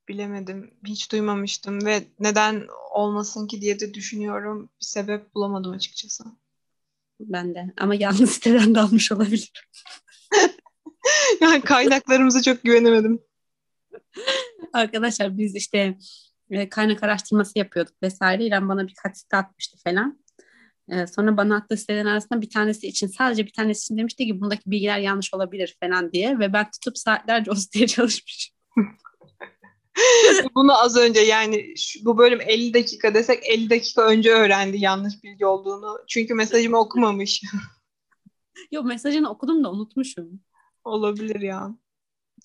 Bilemedim. Hiç duymamıştım ve neden olmasın ki diye de düşünüyorum. Bir sebep bulamadım açıkçası. Ben de. Ama yanlış siteden de almış olabilir. yani kaynaklarımıza çok güvenemedim. Arkadaşlar biz işte e, kaynak araştırması yapıyorduk vesaire. İrem bana birkaç site atmıştı falan. E, sonra bana attığı sitelerin arasında bir tanesi için sadece bir tanesi için demişti ki bundaki bilgiler yanlış olabilir falan diye ve ben tutup saatlerce o siteye çalışmışım. Bunu az önce yani şu, bu bölüm 50 dakika desek 50 dakika önce öğrendi yanlış bilgi olduğunu. Çünkü mesajımı okumamış. Yok mesajını okudum da unutmuşum. Olabilir ya.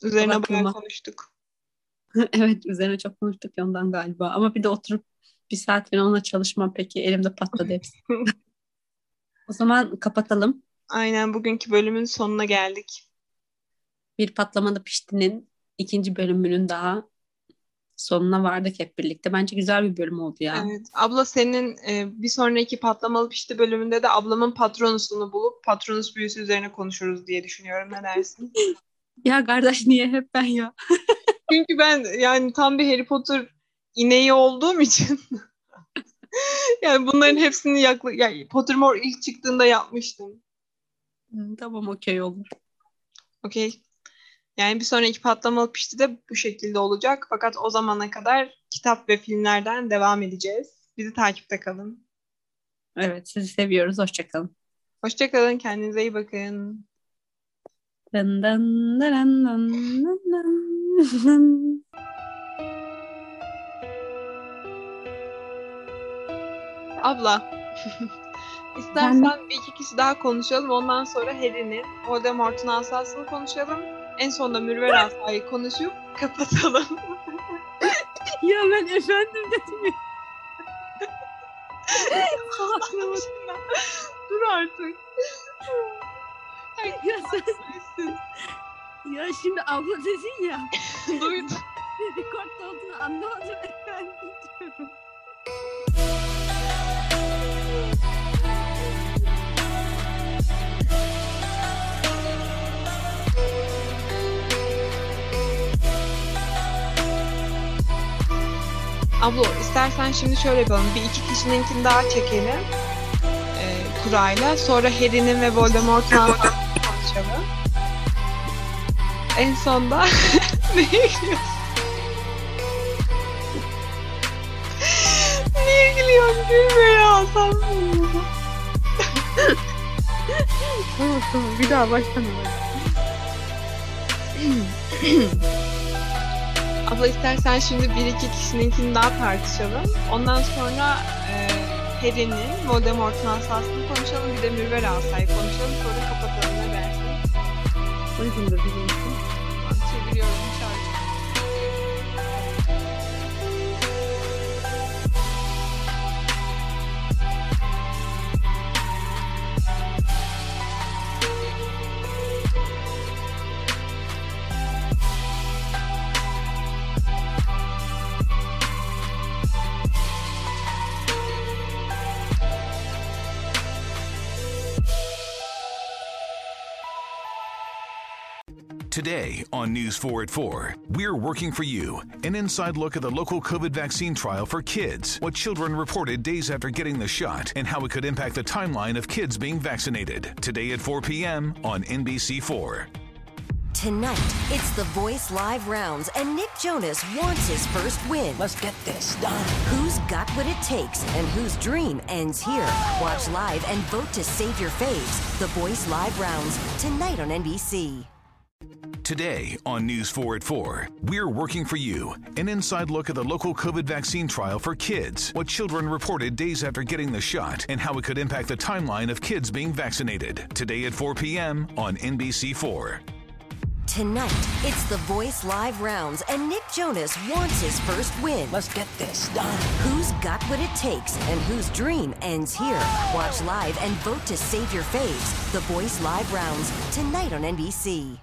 Üzerine bayağı konuştuk. evet üzerine çok konuştuk ya ondan galiba. Ama bir de oturup bir saat falan onunla çalışmam peki elimde patladı hepsi. o zaman kapatalım. Aynen bugünkü bölümün sonuna geldik. Bir patlamalı piştinin ikinci bölümünün daha sonuna vardık hep birlikte. Bence güzel bir bölüm oldu ya. Evet. Abla senin e, bir sonraki patlamalı pişti bölümünde de ablamın patronusunu bulup patronus büyüsü üzerine konuşuruz diye düşünüyorum. Ne dersin? Ya kardeş niye hep ben ya? Çünkü ben yani tam bir Harry Potter ineği olduğum için yani bunların hepsini yakla yani Pottermore ilk çıktığında yapmıştım. Tamam okey olur. Okey. Yani bir sonraki patlamalı pişti de bu şekilde olacak. Fakat o zamana kadar kitap ve filmlerden devam edeceğiz. Bizi takipte kalın. Evet sizi seviyoruz. Hoşçakalın. Hoşçakalın. Kendinize iyi bakın. Dın dın dın dın dın dın dın. Abla. İstersen bir iki kişi daha konuşalım. Ondan sonra Harry'nin Voldemort'un asasını konuşalım. En sonunda Mürver asayı konuşup kapatalım. Ya ben efendim dedim ya. Dur artık. Ya sen, ya şimdi abla dedin ya. Duydum. Rekortta olduğunu anlamadım efendim diyorum. Abla istersen şimdi şöyle yapalım. Bir iki kişininkini daha çekelim. Ee, kurayla. Sonra Harry'nin ve Voldemort'un konuşalım. En sonda Neye gülüyorsun? Niye gülüyorsun? Gülme ya. Sen Tamam tamam bir daha baştan alalım. Abla istersen şimdi bir iki kişininkini daha tartışalım. Ondan sonra e, Harry'nin Voldemort'un asasını konuşalım. Bir de Mürver asayı konuşalım. Sonra kapatalım. Ne dersin? Uygundur bizim için. Çeviriyorum Today on News 4 at 4, we're working for you. An inside look at the local COVID vaccine trial for kids, what children reported days after getting the shot, and how it could impact the timeline of kids being vaccinated. Today at 4 p.m. on NBC4. Tonight, it's the Voice Live rounds, and Nick Jonas wants his first win. Let's get this done. Who's got what it takes and whose dream ends here? Watch live and vote to save your faves. The Voice Live rounds, tonight on NBC. Today on News 4 at 4, we're working for you. An inside look at the local COVID vaccine trial for kids, what children reported days after getting the shot, and how it could impact the timeline of kids being vaccinated. Today at 4 p.m. on NBC4. Tonight, it's the Voice Live rounds, and Nick Jonas wants his first win. Let's get this done. Who's got what it takes and whose dream ends here? Watch live and vote to save your faves. The Voice Live rounds, tonight on NBC.